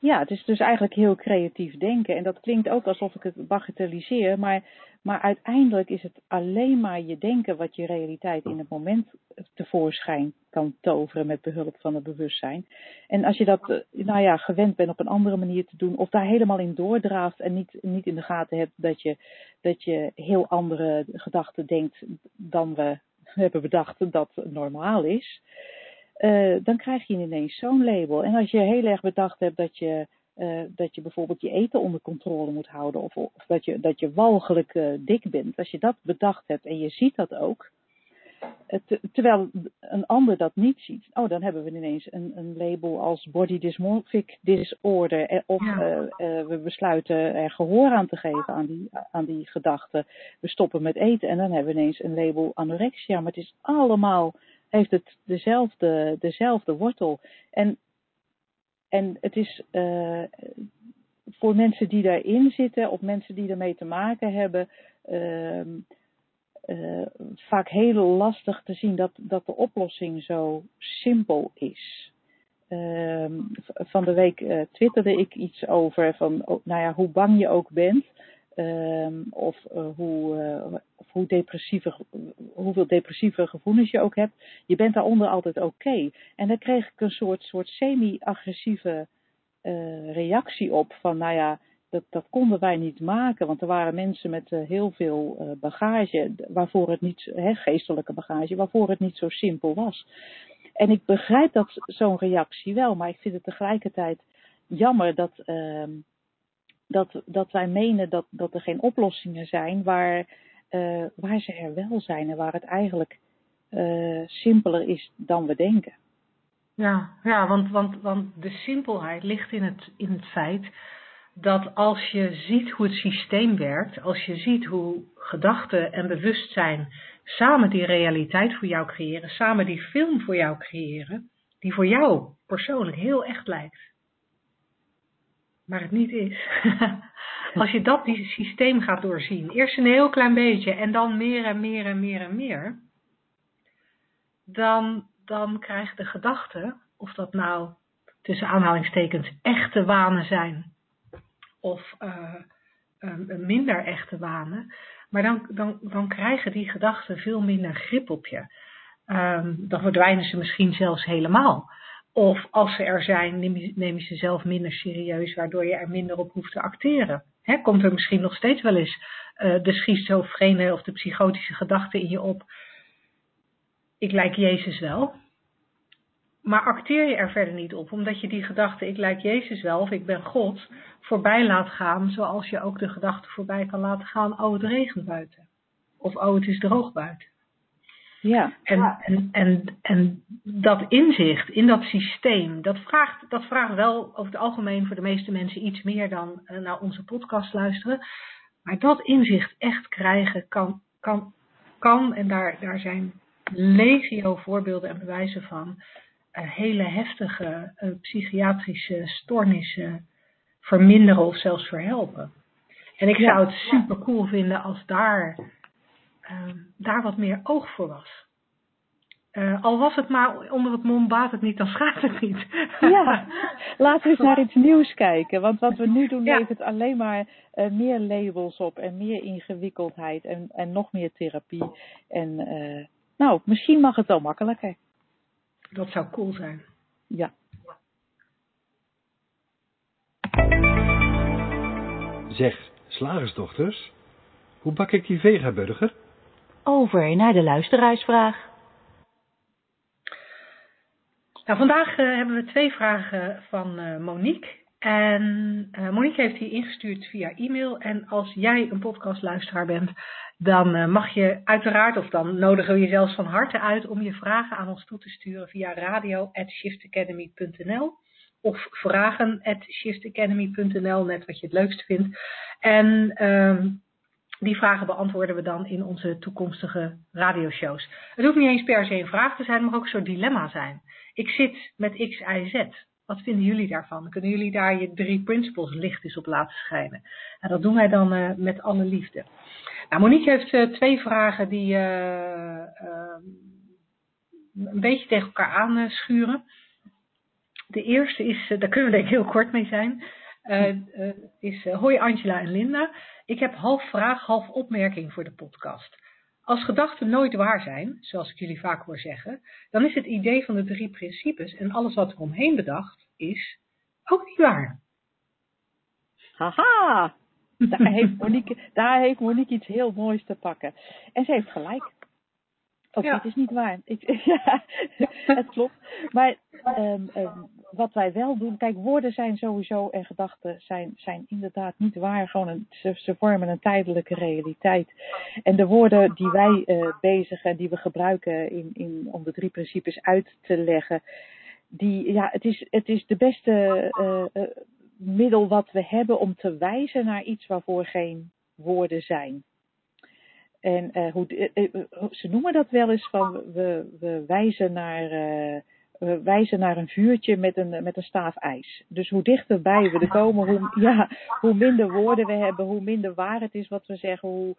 Ja, het is dus eigenlijk heel creatief denken. En dat klinkt ook alsof ik het bagatelliseer, maar, maar uiteindelijk is het alleen maar je denken wat je realiteit in het moment tevoorschijn kan toveren met behulp van het bewustzijn. En als je dat nou ja, gewend bent op een andere manier te doen, of daar helemaal in doordraaft en niet, niet in de gaten hebt dat je, dat je heel andere gedachten denkt dan we hebben bedacht dat normaal is. Uh, dan krijg je ineens zo'n label. En als je heel erg bedacht hebt dat je, uh, dat je bijvoorbeeld je eten onder controle moet houden, of, of dat, je, dat je walgelijk uh, dik bent, als je dat bedacht hebt en je ziet dat ook, te, terwijl een ander dat niet ziet, oh, dan hebben we ineens een, een label als body dysmorphic disorder, of ja. we besluiten er gehoor aan te geven aan die, aan die gedachten. We stoppen met eten en dan hebben we ineens een label anorexia, maar het is allemaal heeft het dezelfde, dezelfde wortel. En, en het is uh, voor mensen die daarin zitten of mensen die ermee te maken hebben, uh, uh, vaak heel lastig te zien dat, dat de oplossing zo simpel is. van de week twitterde ik iets over van, nou ja, hoe bang je ook bent. Um, of uh, hoe, of hoe depressieve, hoeveel depressieve gevoelens je ook hebt. Je bent daaronder altijd oké. En dan kreeg ik een soort, soort semi-agressieve uh, reactie op van, nou ja, dat, dat konden wij niet maken, want er waren mensen met heel veel bagage, waarvoor het niet, geestelijke bagage, waarvoor het niet zo simpel was. En ik begrijp dat zo'n reactie wel, maar ik vind het tegelijkertijd jammer dat, uh, dat, dat wij menen dat, dat er geen oplossingen zijn waar, eh, waar ze er wel zijn en waar het eigenlijk uh, simpeler is dan we denken. Ja, ja want, want, want de simpelheid ligt in het, in het feit dat als je ziet hoe het systeem werkt, als je ziet hoe gedachten en bewustzijn samen die realiteit voor jou creëren, samen die film voor jou creëren, die voor jou persoonlijk heel echt lijkt, maar het niet is. als je dat die systeem gaat doorzien, eerst een heel klein beetje en dan meer en meer en meer en meer, dan, dan krijgt de gedachte, of dat nou tussen aanhalingstekens echte wanen zijn, of um, minder echte wanen, maar dan, dan, dan krijgen die gedachten veel minder grip op je. Um, dan verdwijnen ze misschien zelfs helemaal. Of als ze er zijn, neem je, ze zelf minder serieus, waardoor je er minder op hoeft te acteren. Komt er misschien nog steeds wel eens uh, de schizofrene of de psychotische gedachte in je op. Ik lijk Jezus wel. Maar acteer je er verder niet op, omdat je die gedachte, ik lijk Jezus wel of ik ben God, voorbij laat gaan, zoals je ook de gedachte voorbij kan laten gaan, oh het regent buiten. Of oh het is droog buiten. Ja. En, en, en, en dat inzicht in dat systeem, dat vraagt, dat vraagt wel over het algemeen voor de meeste mensen iets meer dan uh, naar onze podcast luisteren. Maar dat inzicht echt krijgen kan, kan, kan en daar, daar zijn legio voorbeelden en bewijzen van, uh, hele heftige uh, psychiatrische stoornissen verminderen of zelfs verhelpen. En ik zou het super cool vinden als daar, uh, daar wat meer oog voor was. Uh, al was het maar onder het mom baat het niet, dan schaadt het niet. ja, laten we eens naar iets nieuws kijken. Want wat we nu doen ja. levert alleen maar uh, meer labels op en meer ingewikkeldheid en, en nog meer therapie. En uh, nou, misschien mag het wel makkelijker. Dat zou cool zijn. Ja. Zeg, slagersdochters, hoe bak ik die vegaburger? Over naar de luisteraarsvraag. Nou, vandaag uh, hebben we twee vragen van uh, Monique. En uh, Monique heeft die ingestuurd via e-mail. En als jij een podcastluisteraar bent, dan mag je uiteraard, of dan nodigen we je zelfs van harte uit om je vragen aan ons toe te sturen via radio.shiftacademy.nl of vragen.shiftacademy.nl, net wat je het leukst vindt. En um, die vragen beantwoorden we dan in onze toekomstige radioshows. Het hoeft niet eens per se een vraag te zijn, mag ook een soort dilemma zijn. Ik zit met X, Y, Z. Wat vinden jullie daarvan? Kunnen jullie daar je drie principles licht eens op laten schijnen? En dat doen wij dan uh, met alle liefde. Nou, Monique heeft uh, twee vragen die uh, een beetje tegen elkaar aanschuren. De eerste is, daar kunnen we denk ik heel kort mee zijn, is hoi Angela en Linda. Ik heb half vraag, half opmerking voor de podcast. Als gedachten nooit waar zijn, zoals ik jullie vaak hoor zeggen, dan is het idee van de drie principes en alles wat er omheen bedacht is, ook niet waar. Haha, daar heeft Monique, daar heeft Monique iets heel moois te pakken. En ze heeft gelijk. Ook ja. dit is niet waar. Ik, ja, het klopt. Maar um, um, wat wij wel doen, kijk, woorden zijn sowieso en gedachten zijn, zijn inderdaad niet waar. Gewoon een, ze, vormen een tijdelijke realiteit. En de woorden die wij uh, bezigen, die we gebruiken in, in, om de drie principes uit te leggen, die, ja, het is, het is de beste uh, uh, middel wat we hebben om te wijzen naar iets waarvoor geen woorden zijn. En hoe, ze noemen dat wel eens van we, we wijzen naar, wijzen naar een vuurtje met een, met een staaf ijs. Dus hoe dichterbij we er komen, hoe, ja, hoe minder woorden we hebben, hoe minder waar het is wat we zeggen, hoe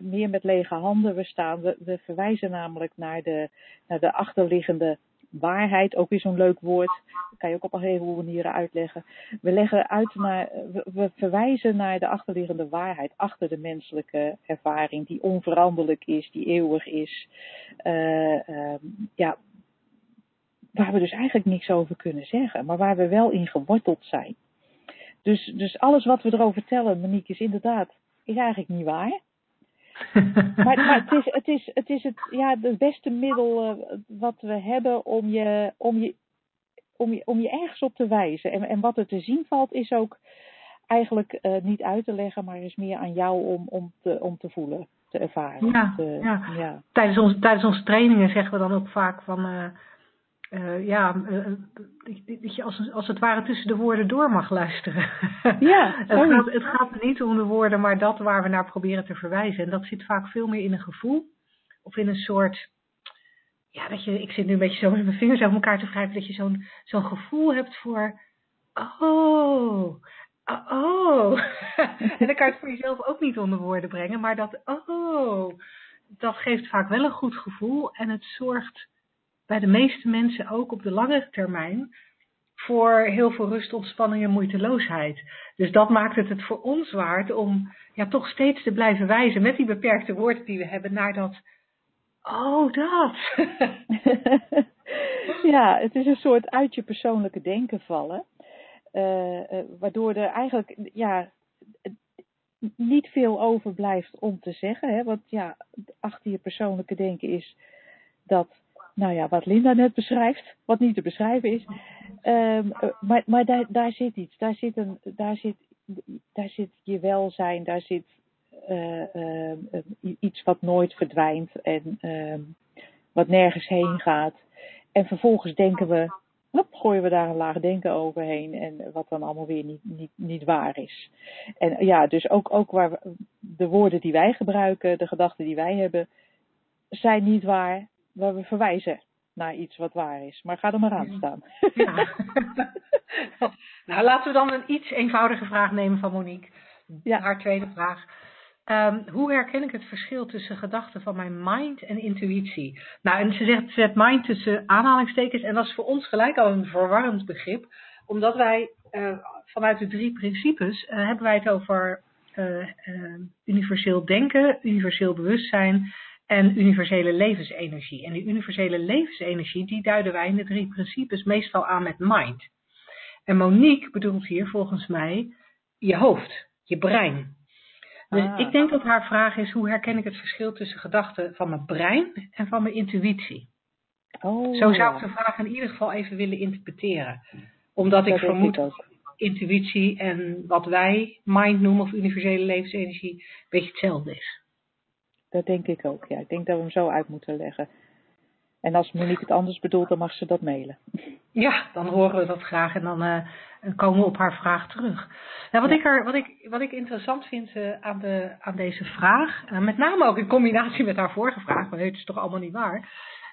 meer met lege handen we staan. We, we verwijzen namelijk naar de, naar de achterliggende waarheid, ook weer zo'n leuk woord. Dat kan je ook op een heleboel manieren uitleggen. We leggen uit naar, we, we, verwijzen naar de achterliggende waarheid, achter de menselijke ervaring, die onveranderlijk is, die eeuwig is. Uh, uh, ja, waar we dus eigenlijk niks over kunnen zeggen, maar waar we wel in geworteld zijn. Dus, dus alles wat we erover vertellen, Monique, is inderdaad, is eigenlijk niet waar maar, maar het, is, het, is, het is het, ja, het beste middel uh, wat we hebben om je, om, je, om, je, om je ergens op te wijzen. En, en wat er te zien valt is ook eigenlijk uh, niet uit te leggen, maar is meer aan jou om, om, te, om te voelen. te ervaren. Ja, te- ja. ja. Tijdens, onze, tijdens onze trainingen zeggen we dan ook vaak van, eh, eh, ja, eh, dat- dat je als, als het ware tussen de woorden door mag luisteren. Ja, het, gaat, het gaat niet om de woorden, maar dat waar we naar proberen te verwijzen. En dat zit vaak veel meer in een gevoel of in een soort, ja, dat je, ik zit nu een beetje zo met mijn vingers over elkaar te wrijven, dat je zo'n zo'n gevoel hebt voor, oh, oh. en dan kan je het voor jezelf ook niet onder woorden brengen, maar dat, oh, dat geeft vaak wel een goed gevoel en het zorgt bij de meeste mensen ook op de langere termijn voor heel veel rust, ontspanning en moeiteloosheid. Dus dat maakt het het voor ons waard om ja, toch steeds te blijven wijzen met die beperkte woorden die we hebben naar dat, oh dat. ja, het is een soort uit je persoonlijke denken vallen. eh, eh, waardoor er eigenlijk ja, niet veel overblijft om te zeggen. Hè? Want ja, achter je persoonlijke denken is dat, nou ja, wat Linda net beschrijft, wat niet te beschrijven is. Ehm, eh, maar maar daar, daar zit iets, daar zit, een, daar, zit, daar zit je welzijn, daar zit eh, ehm, eh, iets wat nooit verdwijnt en ehm, wat nergens heen gaat. En vervolgens denken we, gooien we daar een laag denken overheen en wat dan allemaal weer niet, niet, niet waar is. En ja, dus ook, ook waar de woorden die wij gebruiken, de gedachten die wij hebben, zijn niet waar, waar we verwijzen naar iets wat waar is. Maar ga er maar aan staan. Ja. nou, laten we dan een iets eenvoudige vraag nemen van Monique. Ja. Haar tweede vraag. Ehm, hoe herken ik het verschil tussen gedachten van mijn mind en intuïtie? Nou, en ze zegt, ze zet mind tussen aanhalingstekens. En dat is voor ons gelijk al een verwarrend begrip. Omdat wij eh, vanuit de drie principes eh, hebben wij het over eh, universeel denken, universeel bewustzijn en universele levensenergie. En die universele levensenergie, die duiden wij in de drie principes meestal aan met mind. En Monique bedoelt hier volgens mij je hoofd, je brein. Dus Ah. ik denk dat haar vraag is, hoe herken ik het verschil tussen gedachten van mijn brein en van mijn intuïtie? Oh, Zo zou ik de vraag in ieder geval even willen interpreteren. Omdat ik Dat vermoed dat intuïtie en wat wij mind noemen of universele levensenergie een beetje hetzelfde is. Dat denk ik ook, ja. Ik denk dat we hem zo uit moeten leggen. En als Monique het anders bedoelt, dan mag ze dat mailen. Ja, dan horen we dat graag en dan eh, komen we op haar vraag terug. Nou, wat, Ja. ik er, wat, ik, wat ik interessant vind eh, aan, de, aan deze vraag, eh, met name ook in combinatie met haar vorige vraag, maar het is toch allemaal niet waar,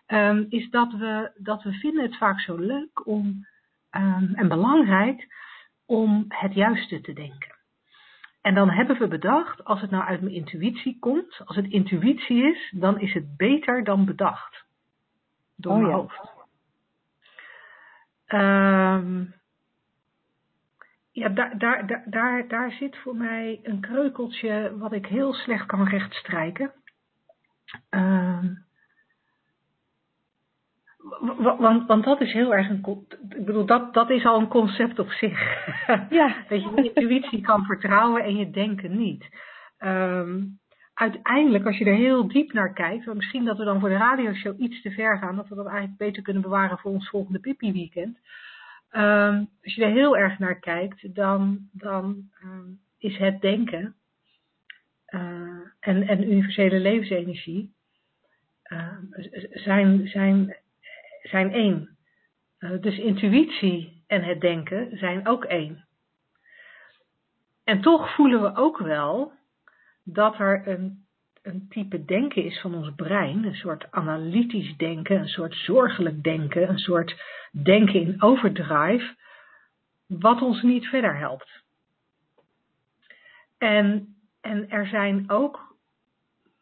ehm, is dat we, dat we vinden het vaak zo leuk om, ehm, en belangrijk om het juiste te denken. En dan hebben we bedacht, als het nou uit mijn intuïtie komt, als het intuïtie is, dan is het beter dan bedacht. Door Oh mijn ja. hoofd. Ehm, ja, daar, daar, daar, daar, daar zit voor mij een kreukeltje wat ik heel slecht kan rechtstrijken. Ehm, want, want dat is heel erg een. Ik bedoel, dat, dat is al een concept op zich. Ja. Dat je je intuïtie kan vertrouwen en je denken niet. Ehm, uiteindelijk, als je er heel diep naar kijkt, misschien dat we dan voor de radioshow iets te ver gaan, dat we dat eigenlijk beter kunnen bewaren voor ons volgende Pippi Weekend. Ehm, als je er heel erg naar kijkt, dan, dan ehm, is het denken eh, en, en universele levensenergie zijn, zijn, zijn één. Eh, dus intuïtie en het denken zijn ook één. En toch voelen we ook wel dat er een, een type denken is van ons brein, een soort analytisch denken, een soort zorgelijk denken, een soort denken in overdrive, wat ons niet verder helpt. En, en er zijn ook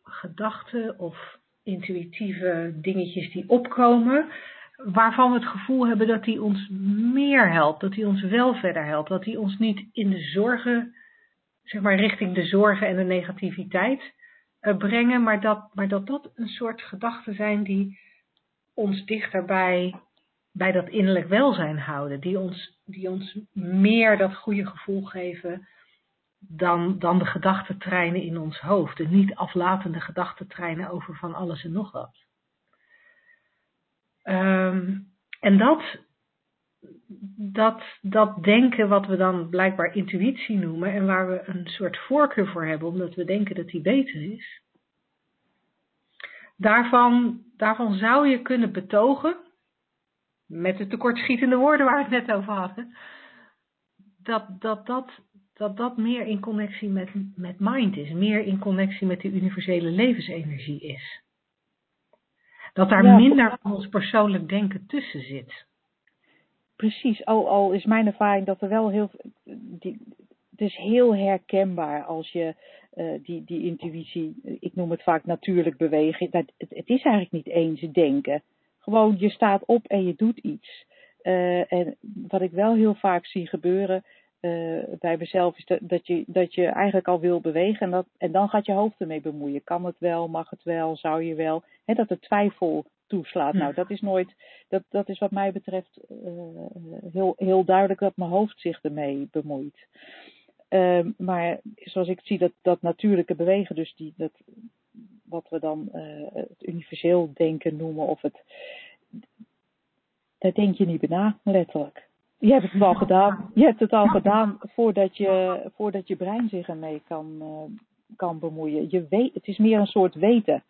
gedachten of intuïtieve dingetjes die opkomen, waarvan we het gevoel hebben dat die ons meer helpt, dat die ons wel verder helpt, dat die ons niet in de zorgen, zeg maar richting de zorgen en de negativiteit eh, brengen, maar dat, maar dat dat een soort gedachten zijn die ons dichterbij bij dat innerlijk welzijn houden, die ons, die ons meer dat goede gevoel geven dan, dan de gedachtentreinen in ons hoofd. De niet aflatende gedachtentreinen over van alles en nog wat. Ehm, en dat, dat, dat denken wat we dan blijkbaar intuïtie noemen en waar we een soort voorkeur voor hebben omdat we denken dat die beter is, daarvan, daarvan zou je kunnen betogen, met de tekortschietende woorden waar we het net over hadden, dat dat, dat, dat, dat meer in connectie met, met mind is, meer in connectie met de universele levensenergie is. Dat daar minder van ons persoonlijk denken tussen zit. Precies, al, al is mijn ervaring dat er wel heel. Die, het is heel herkenbaar als je uh, die, die intuïtie, ik noem het vaak natuurlijk bewegen. Dat, het, het is eigenlijk niet eens denken. Gewoon je staat op en je doet iets. Uh, en wat ik wel heel vaak zie gebeuren uh, bij mezelf is dat, dat, je, dat je eigenlijk al wil bewegen en, dat, en dan gaat je hoofd ermee bemoeien. Kan het wel, mag het wel, zou je wel? He, dat de twijfel toeslaat. Nou, dat is nooit, dat, dat is wat mij betreft heel, heel duidelijk dat mijn hoofd zich ermee bemoeit. Uh, maar zoals ik zie, dat, dat natuurlijke bewegen, dus die, dat, wat we dan uh, het universeel denken noemen, of het, daar denk je niet bij na, letterlijk. Je hebt het al gedaan. Je hebt het al gedaan voordat je, voordat je brein zich ermee kan, uh, kan bemoeien. Je weet, het is meer een soort weten.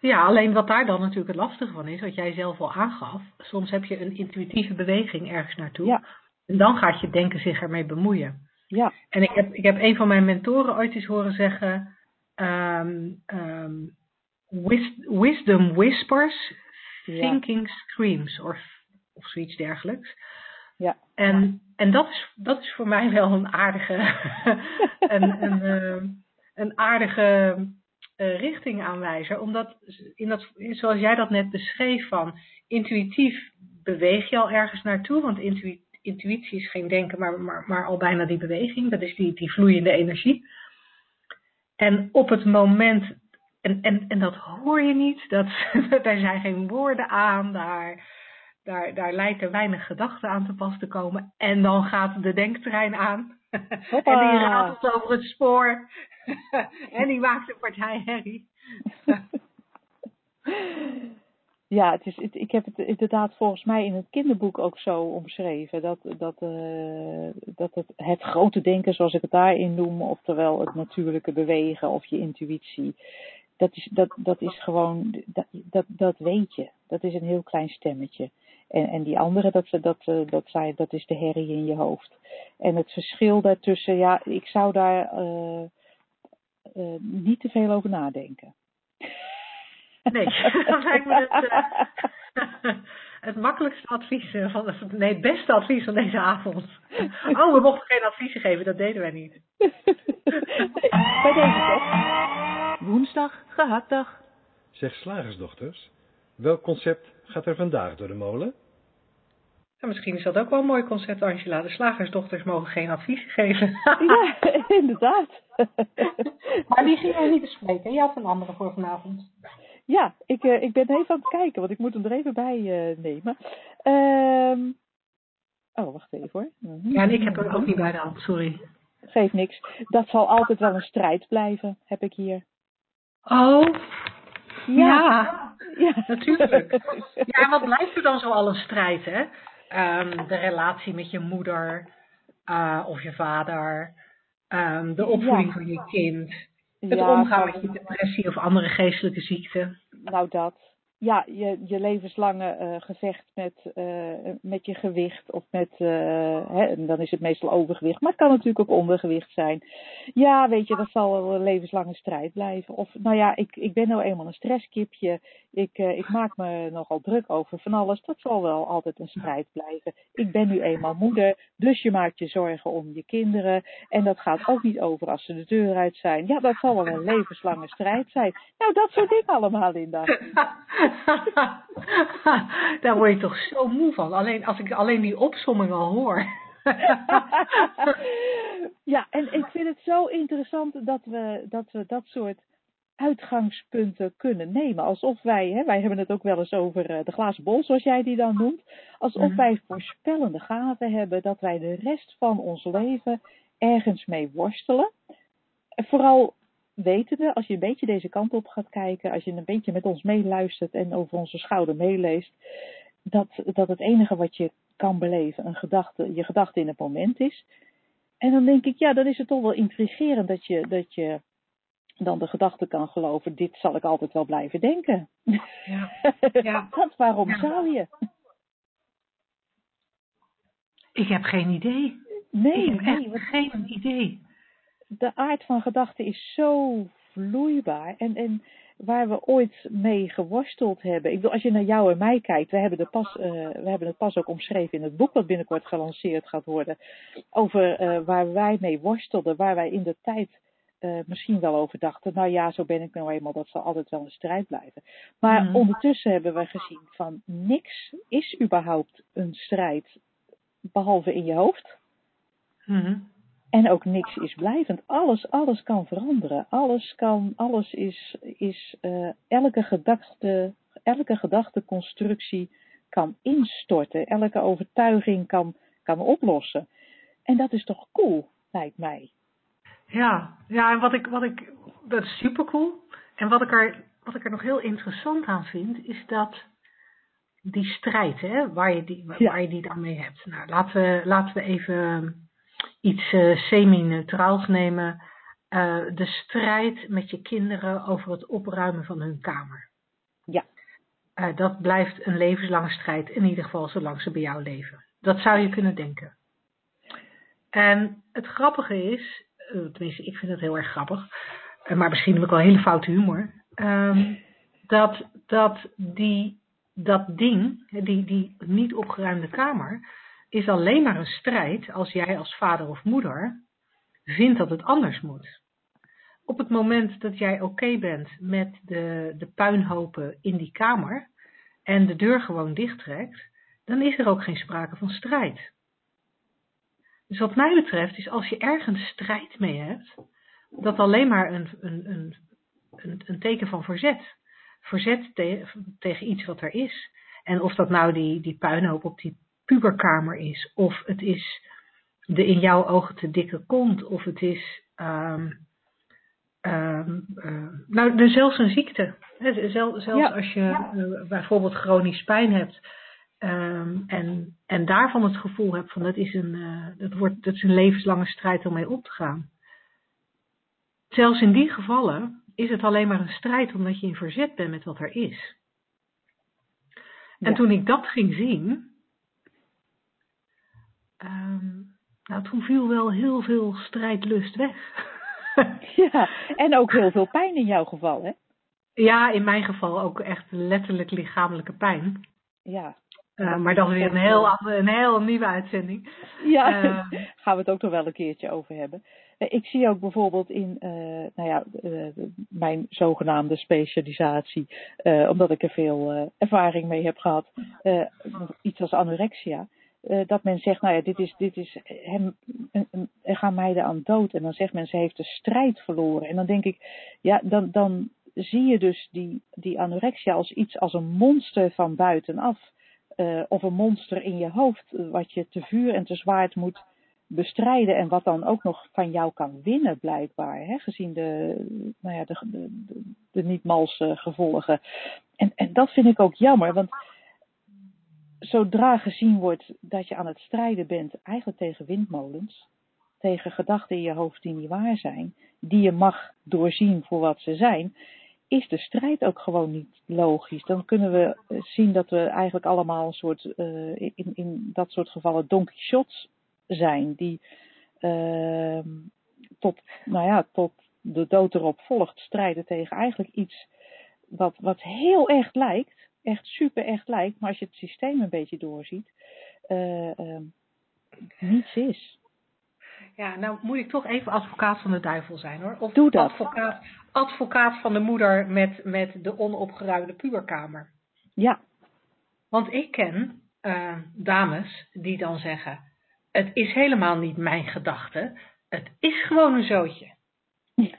Ja, alleen wat daar dan natuurlijk het lastige van is, wat jij zelf al aangaf. Soms heb je een intuïtieve beweging ergens naartoe. Ja. En dan gaat je denken zich ermee bemoeien. Ja. En ik heb, ik heb een van mijn mentoren ooit eens horen zeggen: um, um, Wisdom whispers, thinking ja. screams, of, of zoiets dergelijks. Ja. En, en dat, is, dat is voor mij wel een aardige, een, een, uh, een aardige uh, richtingaanwijzer. Omdat, in dat, zoals jij dat net beschreef, van intuïtief beweeg je al ergens naartoe. Want intuïtie is geen denken, maar, maar, maar al bijna die beweging. Dat is die, die vloeiende energie. En op het moment, en, en, en dat hoor je niet, dat, daar zijn geen woorden aan, daar, daar, daar lijkt er weinig gedachten aan te pas te komen. En dan gaat de denktrein aan. Hoppa. en die ratelt over het spoor. en die maakt een partij herrie. Ja, het is, het, ik heb het inderdaad volgens mij in het kinderboek ook zo omschreven. Dat, dat, uh, dat het, het grote denken, zoals ik het daarin noem, oftewel het natuurlijke bewegen of je intuïtie. Dat is, dat, dat is gewoon, dat, dat, dat weet je. Dat is een heel klein stemmetje. En, en die andere, dat, dat, dat, zei, dat is de herrie in je hoofd. En het verschil daartussen, ja, ik zou daar uh, uh, niet te veel over nadenken. Nee, dat lijkt me het, uh, het makkelijkste advies van het, nee, het beste advies van deze avond. Oh, we mochten geen adviezen geven, dat deden wij niet. Bij deze toch? Woensdag, gehaktdag. Zeg slagersdochters, welk concept gaat er vandaag door de molen? Misschien is dat ook wel een mooi concept, Angela. De slagersdochters mogen geen advies geven. ja, inderdaad. maar die gingen we niet bespreken. Je had een andere voor vanavond. Ja, ik, uh, ik ben even aan het kijken, want ik moet hem er even bij uh, nemen. Um, oh, wacht even hoor. Ja, en ik heb hem ook niet bij de hand, sorry. Geeft niks. Dat zal altijd wel een strijd blijven, heb ik hier. Oh, ja, ja, ja. natuurlijk. Ja, wat blijft er dan zo al een strijd, hè? Um, de relatie met je moeder uh, of je vader, um, de opvoeding ja. van je kind, het ja, omgaan met je depressie of andere geestelijke ziekten. Nou, dat. Ja, je, je levenslange uh, gevecht met, uh, met je gewicht of met, uh, hè, en dan is het meestal overgewicht, maar het kan natuurlijk ook ondergewicht zijn. Ja, weet je, dat zal wel een levenslange strijd blijven. Of, nou ja, ik, ik ben nou eenmaal een stresskipje, ik, ik maak me nogal druk over van alles, dat zal wel altijd een strijd blijven. Ik ben nu eenmaal moeder, dus je maakt je zorgen om je kinderen en dat gaat ook niet over als ze de deur uit zijn. Ja, dat zal wel een levenslange strijd zijn. Nou, dat soort dingen allemaal, Linda. Daar word je toch zo moe van. Alleen als ik alleen die opsomming al hoor. ja, en ik vind het zo interessant dat we dat, we dat soort uitgangspunten kunnen nemen. Alsof wij, hè, wij hebben het ook wel eens over uh, de glazen bol, zoals jij die dan noemt. Alsof mm. wij voorspellende gaven hebben dat wij de rest van ons leven ergens mee worstelen. En vooral wetende, als je een beetje deze kant op gaat kijken, als je een beetje met ons meeluistert en over onze schouder meeleest, dat, dat het enige wat je kan beleven een gedachte, je gedachte in het moment is. En dan denk ik, ja, dan is het toch wel intrigerend dat je, dat je dan de gedachte kan geloven, dit zal ik altijd wel blijven denken. Ja. Ja. Want waarom Ja. zou je? Ik heb geen idee. Nee, ik heb nee, echt want geen idee. De aard van gedachten is zo vloeibaar. En, en waar we ooit mee geworsteld hebben. Ik bedoel, als je naar jou en mij kijkt, we hebben, de pas, eh, we hebben het pas ook omschreven in het boek dat binnenkort gelanceerd gaat worden. Over eh, waar wij mee worstelden, waar wij in de tijd eh, misschien wel over dachten. Nou ja, zo ben ik nou eenmaal, dat zal altijd wel een strijd blijven. Maar Mhm. ondertussen hebben we gezien van niks is überhaupt een strijd, behalve in je hoofd. Mhm. En ook niks is blijvend. Alles, alles kan veranderen. Alles kan, alles is, is eh, elke gedachte, elke gedachteconstructie kan instorten. Elke overtuiging kan, kan oplossen. En dat is toch cool, lijkt mij. Ja, ja en wat ik, wat ik, dat is super cool. En wat ik, er, wat ik er nog heel interessant aan vind, is dat die strijd, hè, waar, je die, Ja. waar je die dan mee hebt. Nou, laten we, laten we even iets eh, semi-neutraals nemen. Eh, de strijd met je kinderen over het opruimen van hun kamer. Ja. Eh, dat blijft een levenslange strijd, in ieder geval zolang ze bij jou leven. Dat zou je kunnen denken. En het grappige is, tenminste ik vind het heel erg grappig, maar misschien heb ik wel hele foute humor, ehm, dat, dat die, dat ding, die, die niet opgeruimde kamer, is alleen maar een strijd als jij als vader of moeder vindt dat het anders moet. Op het moment dat jij oké bent met de, de puinhopen in die kamer en de deur gewoon dichttrekt, dan is er ook geen sprake van strijd. Dus wat mij betreft is als je ergens strijd mee hebt, dat alleen maar een, een, een, een, een teken van verzet. Verzet te- tegen iets wat er is. En of dat nou die, die puinhoop op die puberkamer is, of het is de in jouw ogen te dikke kont, of het is ehm, ehm, eh, nou, zelfs een ziekte. Zel- Zelfs Ja. als je eh, bijvoorbeeld chronisch pijn hebt ehm, en, en daarvan het gevoel hebt van dat is, een, eh, dat, wordt, dat is een levenslange strijd om mee op te gaan. Zelfs in die gevallen is het alleen maar een strijd omdat je in verzet bent met wat er is. En Ja. toen ik dat ging zien, ehm, nou, toen viel wel heel veel strijdlust weg. Ja, en ook heel veel pijn in jouw geval, hè? ja, in mijn geval ook echt letterlijk lichamelijke pijn. Ja. Eh, maar dat is weer een heel, andere, een heel nieuwe uitzending. Ja, Eh, gaan we het ook nog wel een keertje over hebben. Eh, Ik zie ook bijvoorbeeld in eh, nou ja, eh, mijn zogenaamde specialisatie, eh, omdat ik er veel eh, ervaring mee heb gehad, eh, iets als anorexia. Eh, dat men zegt, nou ja, dit is, dit is hem, er gaan meiden aan dood. En dan zegt men, ze heeft de strijd verloren. En dan denk ik, ja, dan, dan zie je dus die, die anorexia als iets als een monster van buitenaf. eh, of een monster in je hoofd, eh, wat je te vuur en te zwaard moet bestrijden en wat dan ook nog van jou kan winnen, blijkbaar, hè, gezien de, nou ja, de, de, de, de niet malse gevolgen. En, en dat vind ik ook jammer, want zodra gezien wordt dat je aan het strijden bent, eigenlijk tegen windmolens, tegen gedachten in je hoofd die niet waar zijn, die je mag doorzien voor wat ze zijn, is de strijd ook gewoon niet logisch. Dan kunnen we zien dat we eigenlijk allemaal een soort, eh, in, in dat soort gevallen Don Quixotes zijn, die ehm, tot, nou ja, tot de dood erop volgt strijden tegen eigenlijk iets wat, wat heel echt lijkt, echt super echt lijkt, maar als je het systeem een beetje doorziet, eh, ehm, niets is. Ja, nou moet ik toch even advocaat van de duivel zijn hoor. Of Doe dat. Advocaat, advocaat van de moeder met, met de onopgeruimde puberkamer. Ja, Want ik ken eh, dames die dan zeggen: Het is helemaal niet mijn gedachte, het is gewoon een zootje.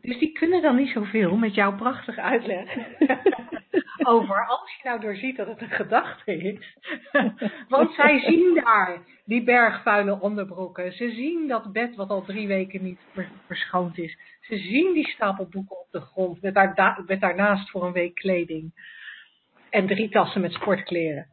Dus die kunnen dan niet zoveel met jouw prachtige uitleg over als je nou doorziet dat het een gedachte is. Want zij zien daar die bergvuile onderbroeken. Ze zien dat bed wat al drie weken niet ver- verschoond is. Ze zien die stapel boeken op de grond met, daar, da- met daarnaast voor een week kleding. En drie tassen met sportkleren.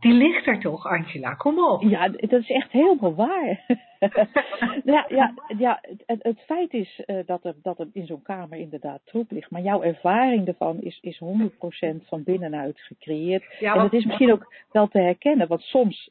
Die ligt er toch, Angela? Kom op. ja, dat is echt helemaal waar. ja, ja, ja het, het feit is uh, dat, er, dat er in zo'n kamer inderdaad troep ligt. Maar jouw ervaring ervan is, is 100% van binnenuit gecreëerd. Ja, en het is misschien ook wel te herkennen. Want soms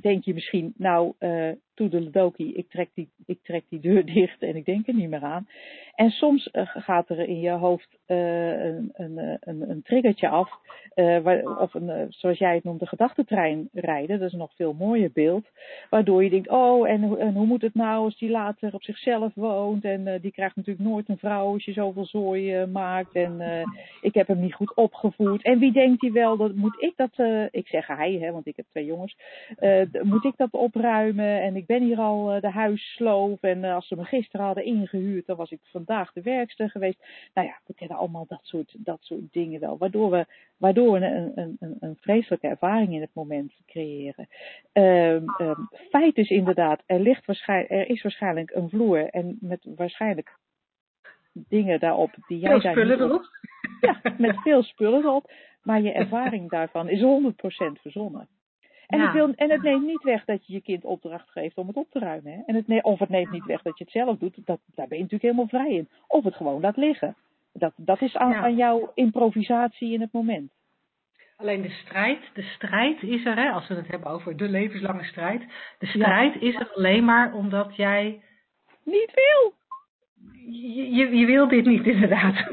denk je misschien, nou, uh, toedeledokie, ik trek, die, ik trek die deur dicht en ik denk er niet meer aan. En soms uh, gaat er in je hoofd uh, een, een, een, een triggertje af, waar, of een, zoals jij het noemt, een gedachtentrein rijden. Dat is een nog veel mooier beeld. Waardoor je denkt, oh, en, en hoe moet het nou als die later op zichzelf woont? En die krijgt natuurlijk nooit een vrouw als je zoveel zooi maakt. En ik heb hem niet goed opgevoed. En wie denkt hij wel, dat moet ik dat, ik zeg hij, hè, want ik heb twee jongens. Moet ik dat opruimen? En ik ben hier al uh, de huissloof. En uh, als ze me gisteren hadden ingehuurd, dan was ik vandaag de werkster geweest. Nou ja, we kennen allemaal dat soort, dat soort dingen wel. Waardoor we, waardoor we een, een, een, een vreselijke ervaring in het moment creëren. Um, um, feit is inderdaad, er, ligt waarschijnlijk, er is waarschijnlijk een vloer. En met waarschijnlijk dingen daarop die jij veel spullen erop. Ja, met veel spullen erop. Maar je ervaring daarvan is 100% verzonnen. En, ja. het wil, en het neemt niet weg dat je je kind opdracht geeft om het op te ruimen. Hè? En het, of het neemt niet weg dat je het zelf doet. Dat, daar ben je natuurlijk helemaal vrij in. Of het gewoon laat liggen. Dat, dat is aan, ja. aan jouw improvisatie in het moment. Alleen de strijd, de strijd is er, hè, als we het hebben over de levenslange strijd. De strijd ja. is er alleen maar omdat jij niet wil. Je, je, wil dit niet inderdaad.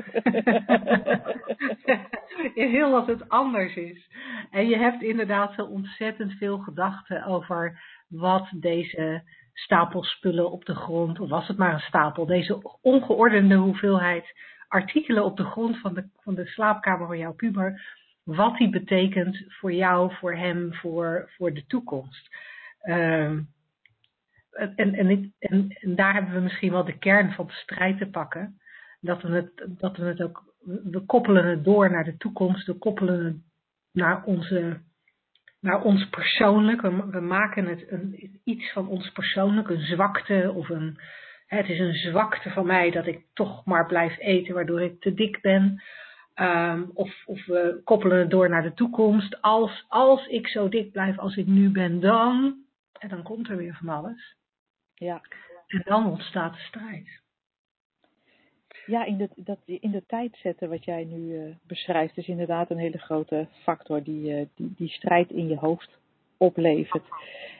je wil dat het anders is. En je hebt inderdaad zo ontzettend veel gedachten over wat deze stapel spullen op de grond, of was het maar een stapel, deze ongeordende hoeveelheid artikelen op de grond van de, van de slaapkamer van jouw puber, wat die betekent voor jou, voor hem, voor, voor de toekomst. Uh, en, en, en, daar hebben we misschien wel de kern van de strijd te pakken. Dat we het, dat we het ook, we koppelen het door naar de toekomst, we koppelen het naar, onze, naar ons persoonlijk. We, we maken het een, iets van ons persoonlijk, een zwakte of een, het is een zwakte van mij dat ik toch maar blijf eten waardoor ik te dik ben. Um, of, of we koppelen het door naar de toekomst. Als, als ik zo dik blijf als ik nu ben, dan. En dan komt er weer van alles. Ja. En dan ontstaat de strijd. Ja, in de, dat, in de tijd zetten wat jij nu uh, beschrijft is inderdaad een hele grote factor die, uh, die, die strijd in je hoofd oplevert.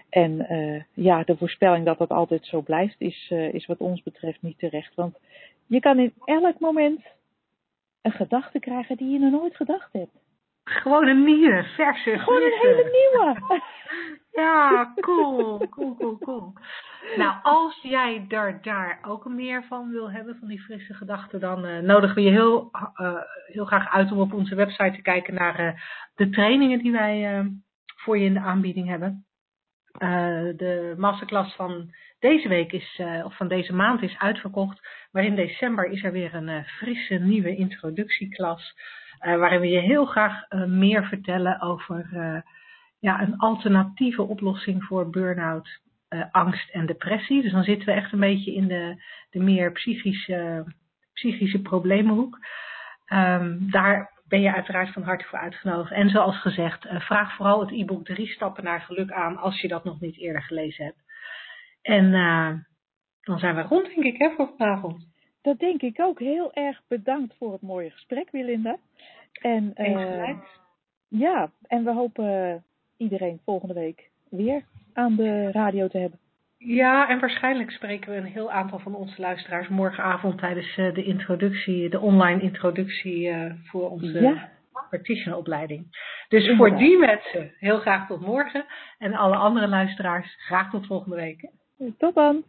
En uh, ja, de voorspelling dat dat altijd zo blijft is, is wat ons betreft niet terecht. Want je kan in elk moment een gedachte krijgen die je nog nooit gedacht hebt. Gewoon een nieuwe, verse. Gewoon een hele nieuwe. ja, cool, cool, cool, cool. Nou, als jij daar, daar ook meer van wil hebben, van die frisse gedachten, dan uh, nodigen we je heel, uh, heel graag uit om op onze website te kijken naar uh, de trainingen die wij voor je in de aanbieding hebben. de masterclass van deze week is, of van deze maand is uitverkocht, maar in december is er weer een frisse nieuwe introductieklas, waarin we je heel graag meer vertellen over ja, een alternatieve oplossing voor burn-out uh, angst en depressie. Dus dan zitten we echt een beetje in de, de meer psychische, psychische problemenhoek. Um, daar ben je uiteraard van harte voor uitgenodigd. En zoals gezegd, uh, vraag vooral het e-book Drie Stappen naar Geluk aan als je dat nog niet eerder gelezen hebt. En uh, dan zijn we rond, denk ik, hè, voor vanavond. Dat denk ik ook. Heel erg bedankt voor het mooie gesprek, Wilinda. En, ja, en we hopen iedereen volgende week weer aan de radio te hebben. Ja, en waarschijnlijk spreken we een heel aantal van onze luisteraars morgenavond tijdens uh, de introductie, de online introductie uh, voor onze ja. practitioneropleiding. Dus Inderdaad. voor die mensen heel graag tot morgen en alle andere luisteraars graag tot volgende week. Tot dan.